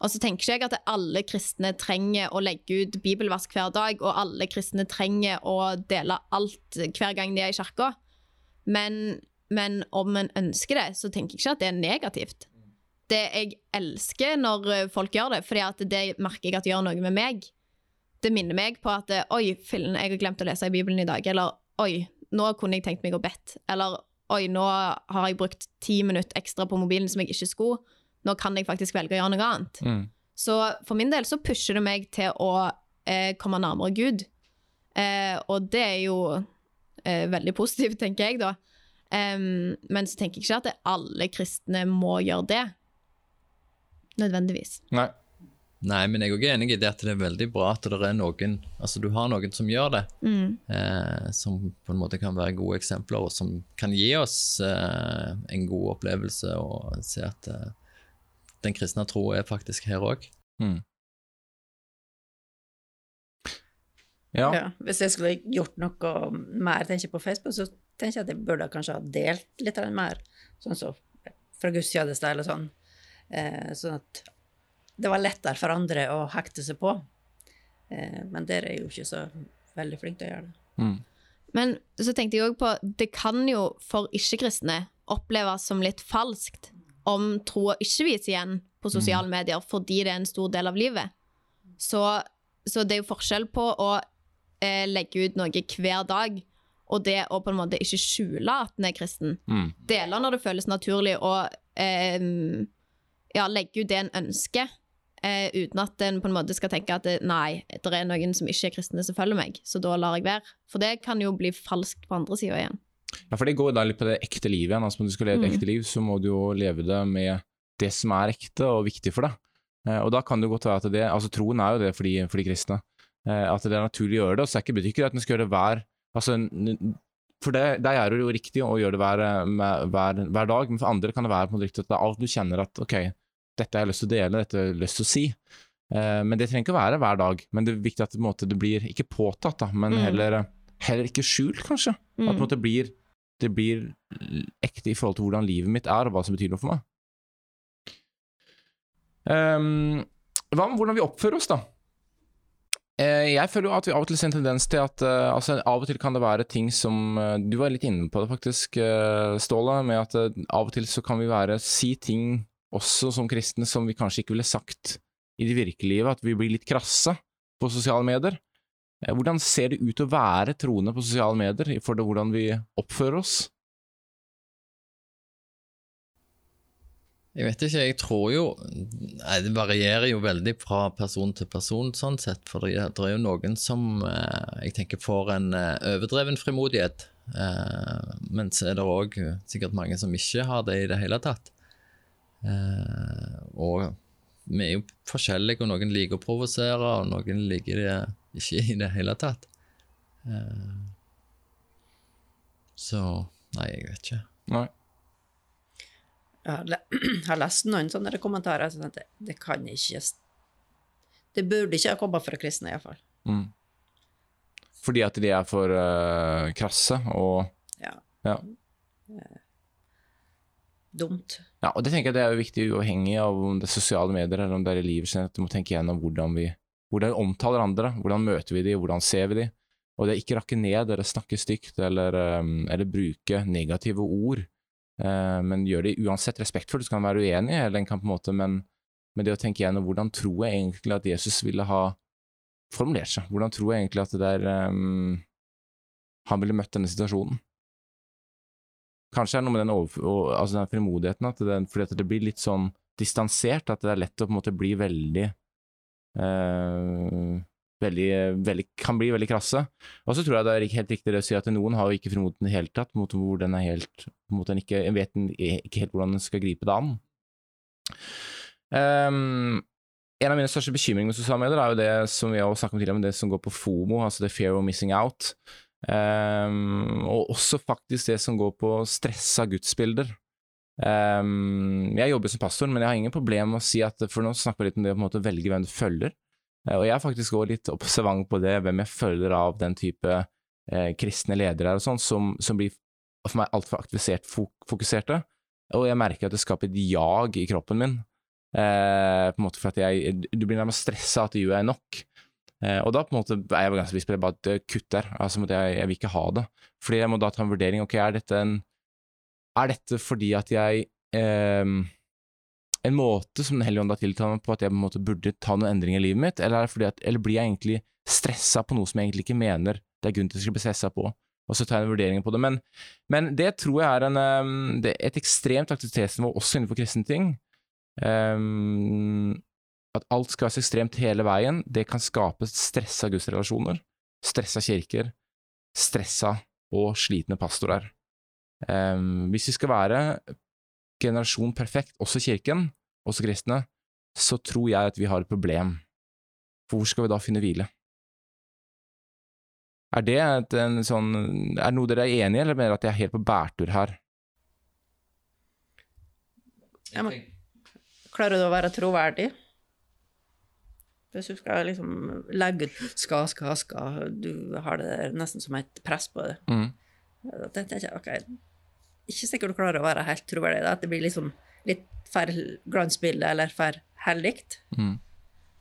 Og så tenker ikke jeg at alle kristne trenger å legge ut bibelvask hver dag, og alle kristne trenger å dele alt hver gang de er i kirka. Men, men om en ønsker det, så tenker jeg ikke at det er negativt. Det jeg elsker når folk gjør det, fordi det merker jeg at gjør noe med meg det minner meg på at oi, fillen, jeg har glemt å lese i Bibelen i dag. Eller oi, nå kunne jeg tenkt meg å bedt. Eller oi, nå har jeg brukt ti minutter ekstra på mobilen som jeg ikke skulle. Nå kan jeg faktisk velge å gjøre noe annet. Mm. Så for min del så pusher det meg til å eh, komme nærmere Gud. Eh, og det er jo eh, veldig positivt, tenker jeg, da. Um, men så tenker jeg ikke at det, alle kristne må gjøre det. Nødvendigvis. Nei. Nei, men jeg er også enig i det at det er veldig bra at det er noen Altså du har noen som gjør det, Mm. eh, som på en måte kan være gode eksempler, og som kan gi oss eh, en god opplevelse og se at eh, den kristne tro er faktisk her òg. Mm. Ja. ja. Hvis jeg skulle gjort noe mer tenker på Facebook, så tenker jeg at jeg burde kanskje ha delt litt mer, sånn som fra gudstjeneste eller sånn. Eh, sånn at det var lettere for andre å hekte seg på. Eh, men dere er jo ikke så veldig flinke til å gjøre det. Mm. Men så tenkte jeg også på Det kan jo for ikke-kristne oppleves som litt falskt om troa ikke vises igjen på sosiale medier fordi det er en stor del av livet. Så, så det er jo forskjell på å eh, legge ut noe hver dag og det å på en måte ikke skjule at en er kristen. Mm. Dele når det føles naturlig, og eh, ja, legge ut det en ønsker. Eh, uten at en på en måte skal tenke at det, nei, det er noen som ikke er kristne som følger meg, så da lar jeg være. For det kan jo bli falskt på andre sida igjen. Ja, for det går da litt på det ekte livet igjen. Altså, når du skal leve et Mm. ekte liv, så må du jo leve det med det som er ekte og viktig for deg. Eh, og da kan det godt være at det Altså, troen er jo det for de, for de kristne. Eh, at det er naturlig å gjøre det. Og så er ikke betyr ikke at en skal gjøre det hver Altså, for det, deg er det jo riktig å gjøre det hver, eh, med- hver, hver dag, men for andre kan det være på en riktig at det er alt du kjenner at ok, dette har jeg lyst til å dele, dette har jeg lyst til å si. Eh, men det trenger ikke å være hver dag. Men det er viktig at det, på en måte, det blir ikke påtatt, da, men Mm. heller, heller ikke skjult, kanskje. At på en Mm. blir, det blir ekte i forhold til hvordan livet mitt er, og hva som betyr noe for meg. Um, hva med hvordan vi oppfører oss, da? Eh, jeg føler jo at vi av og til ser en tendens til at uh, altså, av og til kan det være ting som uh, Du var litt inne på det, faktisk, uh, Ståle, med at av og til så kan vi være si ting også som kristne som vi kanskje ikke ville sagt i det virkelige livet, at vi blir litt krasse på sosiale medier. Eh, Hvordan ser det ut å være troende på sosiale medier i forhold til hvordan vi oppfører oss? Jeg vet ikke, jeg tror jo Nei, det varierer jo veldig fra person til person, sånn sett. For det, det er jo noen som eh, jeg tenker får en eh, overdreven frimodighet. Men så er det òg sikkert mange som ikke har det i det hele tatt. Og vi er jo forskjellige, og noen liker å provosere, og noen liker det ikke i det hele tatt. Uh, så Nei, jeg vet ikke. Nei. Jeg har, lest noen sånne kommentarer som at det, det kan ikke Det burde ikke ha kommet fra kristne, iallfall. Mm. Fordi at de er for uh, krasse og Ja. Ja. Dumt. Ja, og det tenker jeg det er jo viktig uavhengig av om det er sosiale medier eller om det er i livet sitt, at du må tenke gjennom hvordan vi, hvordan omtaler andre, hvordan møter vi dem? hvordan ser vi dem? og det er ikke rakke ned eller snakke stygt eller, um, eller bruke negative ord, eh, men gjør det uansett respektfullt, så kan være uenig, eller en kan på en måte, men, men det å tenke igjennom hvordan tror jeg egentlig at Jesus ville ha formulert seg, hvordan tror jeg egentlig at det der um, han ville møtt denne situasjonen. Kanskje er det noe med den, altså den frimodigheten, at det, fordi at det blir litt sånn distansert, at det er lett å på en måte bli veldig veldig, veldig, kan bli veldig krasse. Og så tror jeg det er helt riktig det å si at noen har jo ikke frimodigheten i det hele tatt, mot hvor den er helt, mot den ikke, vet ikke helt hvordan den skal gripe det an. Um, en av mine største bekymringer med sosiale medier er jo det som vi har snakket om tidligere, det som går på FOMO, altså det fear of missing out. Um, og også faktisk det som går på stressa gudsbilder. Ehm, jeg jobber som pastor, men jeg har ingen problem med å si at For nå snakker vi litt om det å på en måte velge hvem du følger. Uh, og jeg er faktisk også litt observant på det, hvem jeg følger av den type uh, kristne ledere og sånn, som, som blir for meg altfor aktivisert fok fokuserte. Og jeg merker at det skaper et jag i kroppen min. Uh, på en måte for at jeg, Du blir nærmest stressa at gjør jeg nok. Og da på en måte er jeg ganske bevisst på det, bare at der. Altså, jeg, jeg vil ikke ha det. Fordi jeg må da ta en vurdering. Ok, er dette en Er dette fordi at jeg eh, En måte som Den hellige ånd har tiltalt meg på at jeg på en måte burde ta noen endringer i livet mitt, eller, er at, eller blir jeg egentlig stressa på noe som jeg egentlig ikke mener det er grunn til å bli stressa på? Og så tar jeg en vurdering på det. Men, men det tror jeg er en, eh, det et ekstremt aktivitetsnivå også innenfor kristne ting. Um, at alt skal være så ekstremt hele veien, det kan skape stressa gudsrelasjoner, stressa kirker, stressa og slitne pastorer. Um, hvis vi skal være generasjon perfekt, også kirken, også kristne, så tror jeg at vi har et problem. For hvor skal vi da finne hvile? Er det et, en sånn, er noe dere er enig i, eller mener dere at jeg er helt på bærtur her? Ja, men, klarer du å være troverdig? Hvis du skal liksom legge ut skal, skal, skal, du har det nesten som et press på det. Mm. Da tenker jeg, ok, ikke sikkert du klarer å være helt troverdig, da, at det blir liksom litt for glansbilde eller for hellikt. Mm.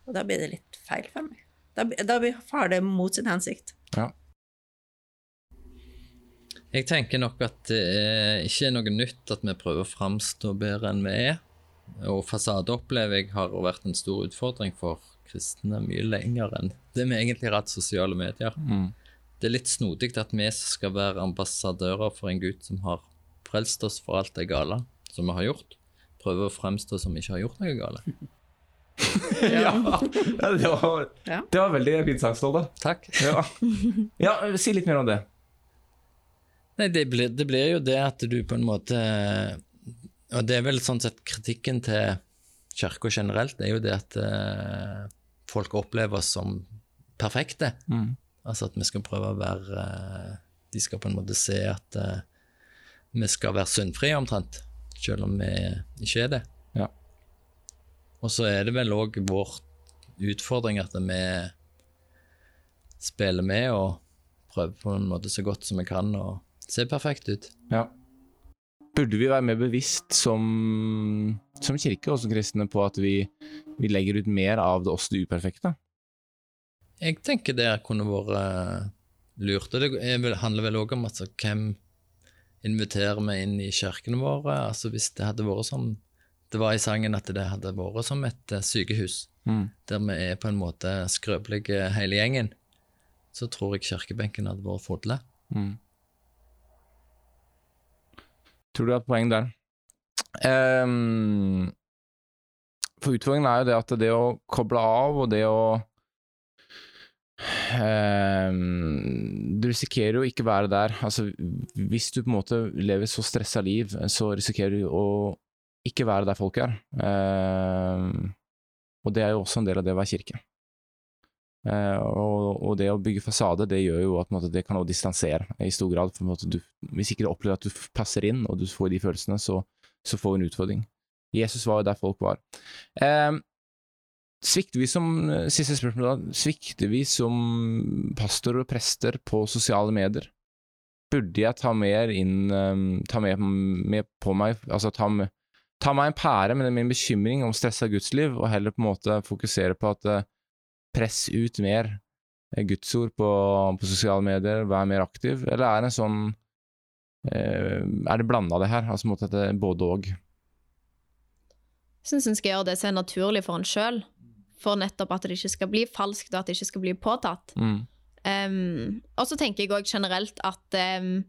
Og da blir det litt feil for meg. Da, da blir- har det mot sin hensikt. Ja. Jeg tenker nok at det er ikke er noe nytt at vi prøver å framstå bedre enn vi er. Og fasade opplever jeg har vært en stor utfordring for kristne mye lenger enn det vi egentlig har hatt sosiale medier. Mm. Det er litt snodig at vi skal være ambassadører for en Gud som har frelst oss for alt det gale som vi har gjort. Prøve å fremstå som vi ikke har gjort noe gale. ja. det, var, Ja. det var veldig fint sagt, Ståle. Takk. Ja. ja, si litt mer om det. Nei, det blir, det blir jo det at du på en måte Og det er vel sånn sett kritikken til kirka generelt, det er jo det at uh, folk opplever oss som perfekte. Mm. Altså at vi skal prøve å være uh, De skal på en måte se at eh, vi skal være syndfrie omtrent, selv om vi ikke er det. Ja. Og så er det vel òg vår utfordring at vi spiller med og prøver på en måte så godt som vi kan og ser perfekt ut. Ja. Burde vi være mer bevisst som, som kirke og som kristne på at vi, vi legger ut mer av det oss det uperfekte? Jeg tenker det kunne vært eh, lurt. Og det er handler vel òg om altså, hvem inviterer vi inn i kirkene våre. Altså Hvis det hadde vært som det var i sangen, at det hadde vært som et eh, sykehus, Mm. der vi er på en måte skrøpelige hele gjengen, så tror jeg kirkebenken hadde vært fulle. Mm. Tror du har et poeng der? Um, for utfordringen er jo det at det å koble av og det å Du risikerer jo ikke være der. Altså, hvis du på en måte lever så stressa liv, så risikerer du å ikke være der folk er. Ehm, og det er jo også en del av det å være kirke. Eh, og, det å bygge fasade, det gjør jo at det kan også distansere i stor grad. Måte, du, hvis ikke du opplever at du passer inn, og du får de følelsene, så, får du en utfordring. Jesus var jo der folk var. Svikter vi som Siste spørsmål, da. Svikter vi som pastorer og prester på sosiale medier? Burde jeg ta mer inn eh, Ta mer, mer på meg Altså ta, med, ta meg en pære med min bekymring om stressa gudsliv, og heller på en måte fokusere på at eh, press ut mer eh, gudsord på, på sosiale medier, vær mer aktiv, eller er det en sånn eh, Er det blanda det her? Altså på en måte både og? Jeg syns en skal gjøre det som er naturlig for en sjøl, for nettopp at det ikke skal bli falskt, og at det ikke skal bli påtatt. Mm. Um, og så tenker jeg òg generelt at um,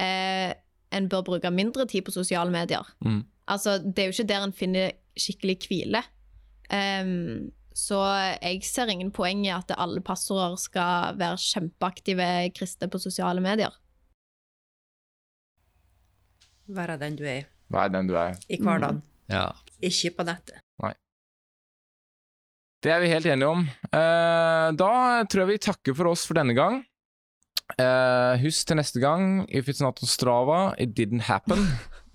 uh, en bør bruke mindre tid på sosiale medier. Mm. Altså, det er jo ikke der en finner skikkelig hvile. Um, så jeg ser ingen poeng i at alle pastorer skal være kjempeaktive kristne på sosiale medier. Være den du er er den du er? i hverdagen, Ja. ikke på nettet. Det er vi helt enige om. Eh, da tror jeg vi takker for oss for denne gang. Eh, husk til neste gang If it's not on Strava, it didn't happen.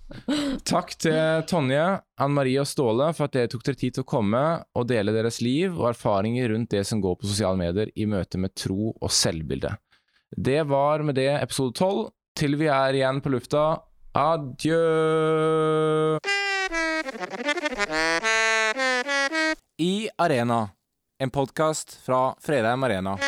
Takk til Tonje, Anne Marie og Ståle for at dere tok dere tid til å komme og dele deres liv og erfaringer rundt det som går på sosiale medier i møte med tro og selvbilde. Det var med det episode 12. Til vi er igjen på lufta, adjø! I Arena, en podkast fra Fredheim Arena.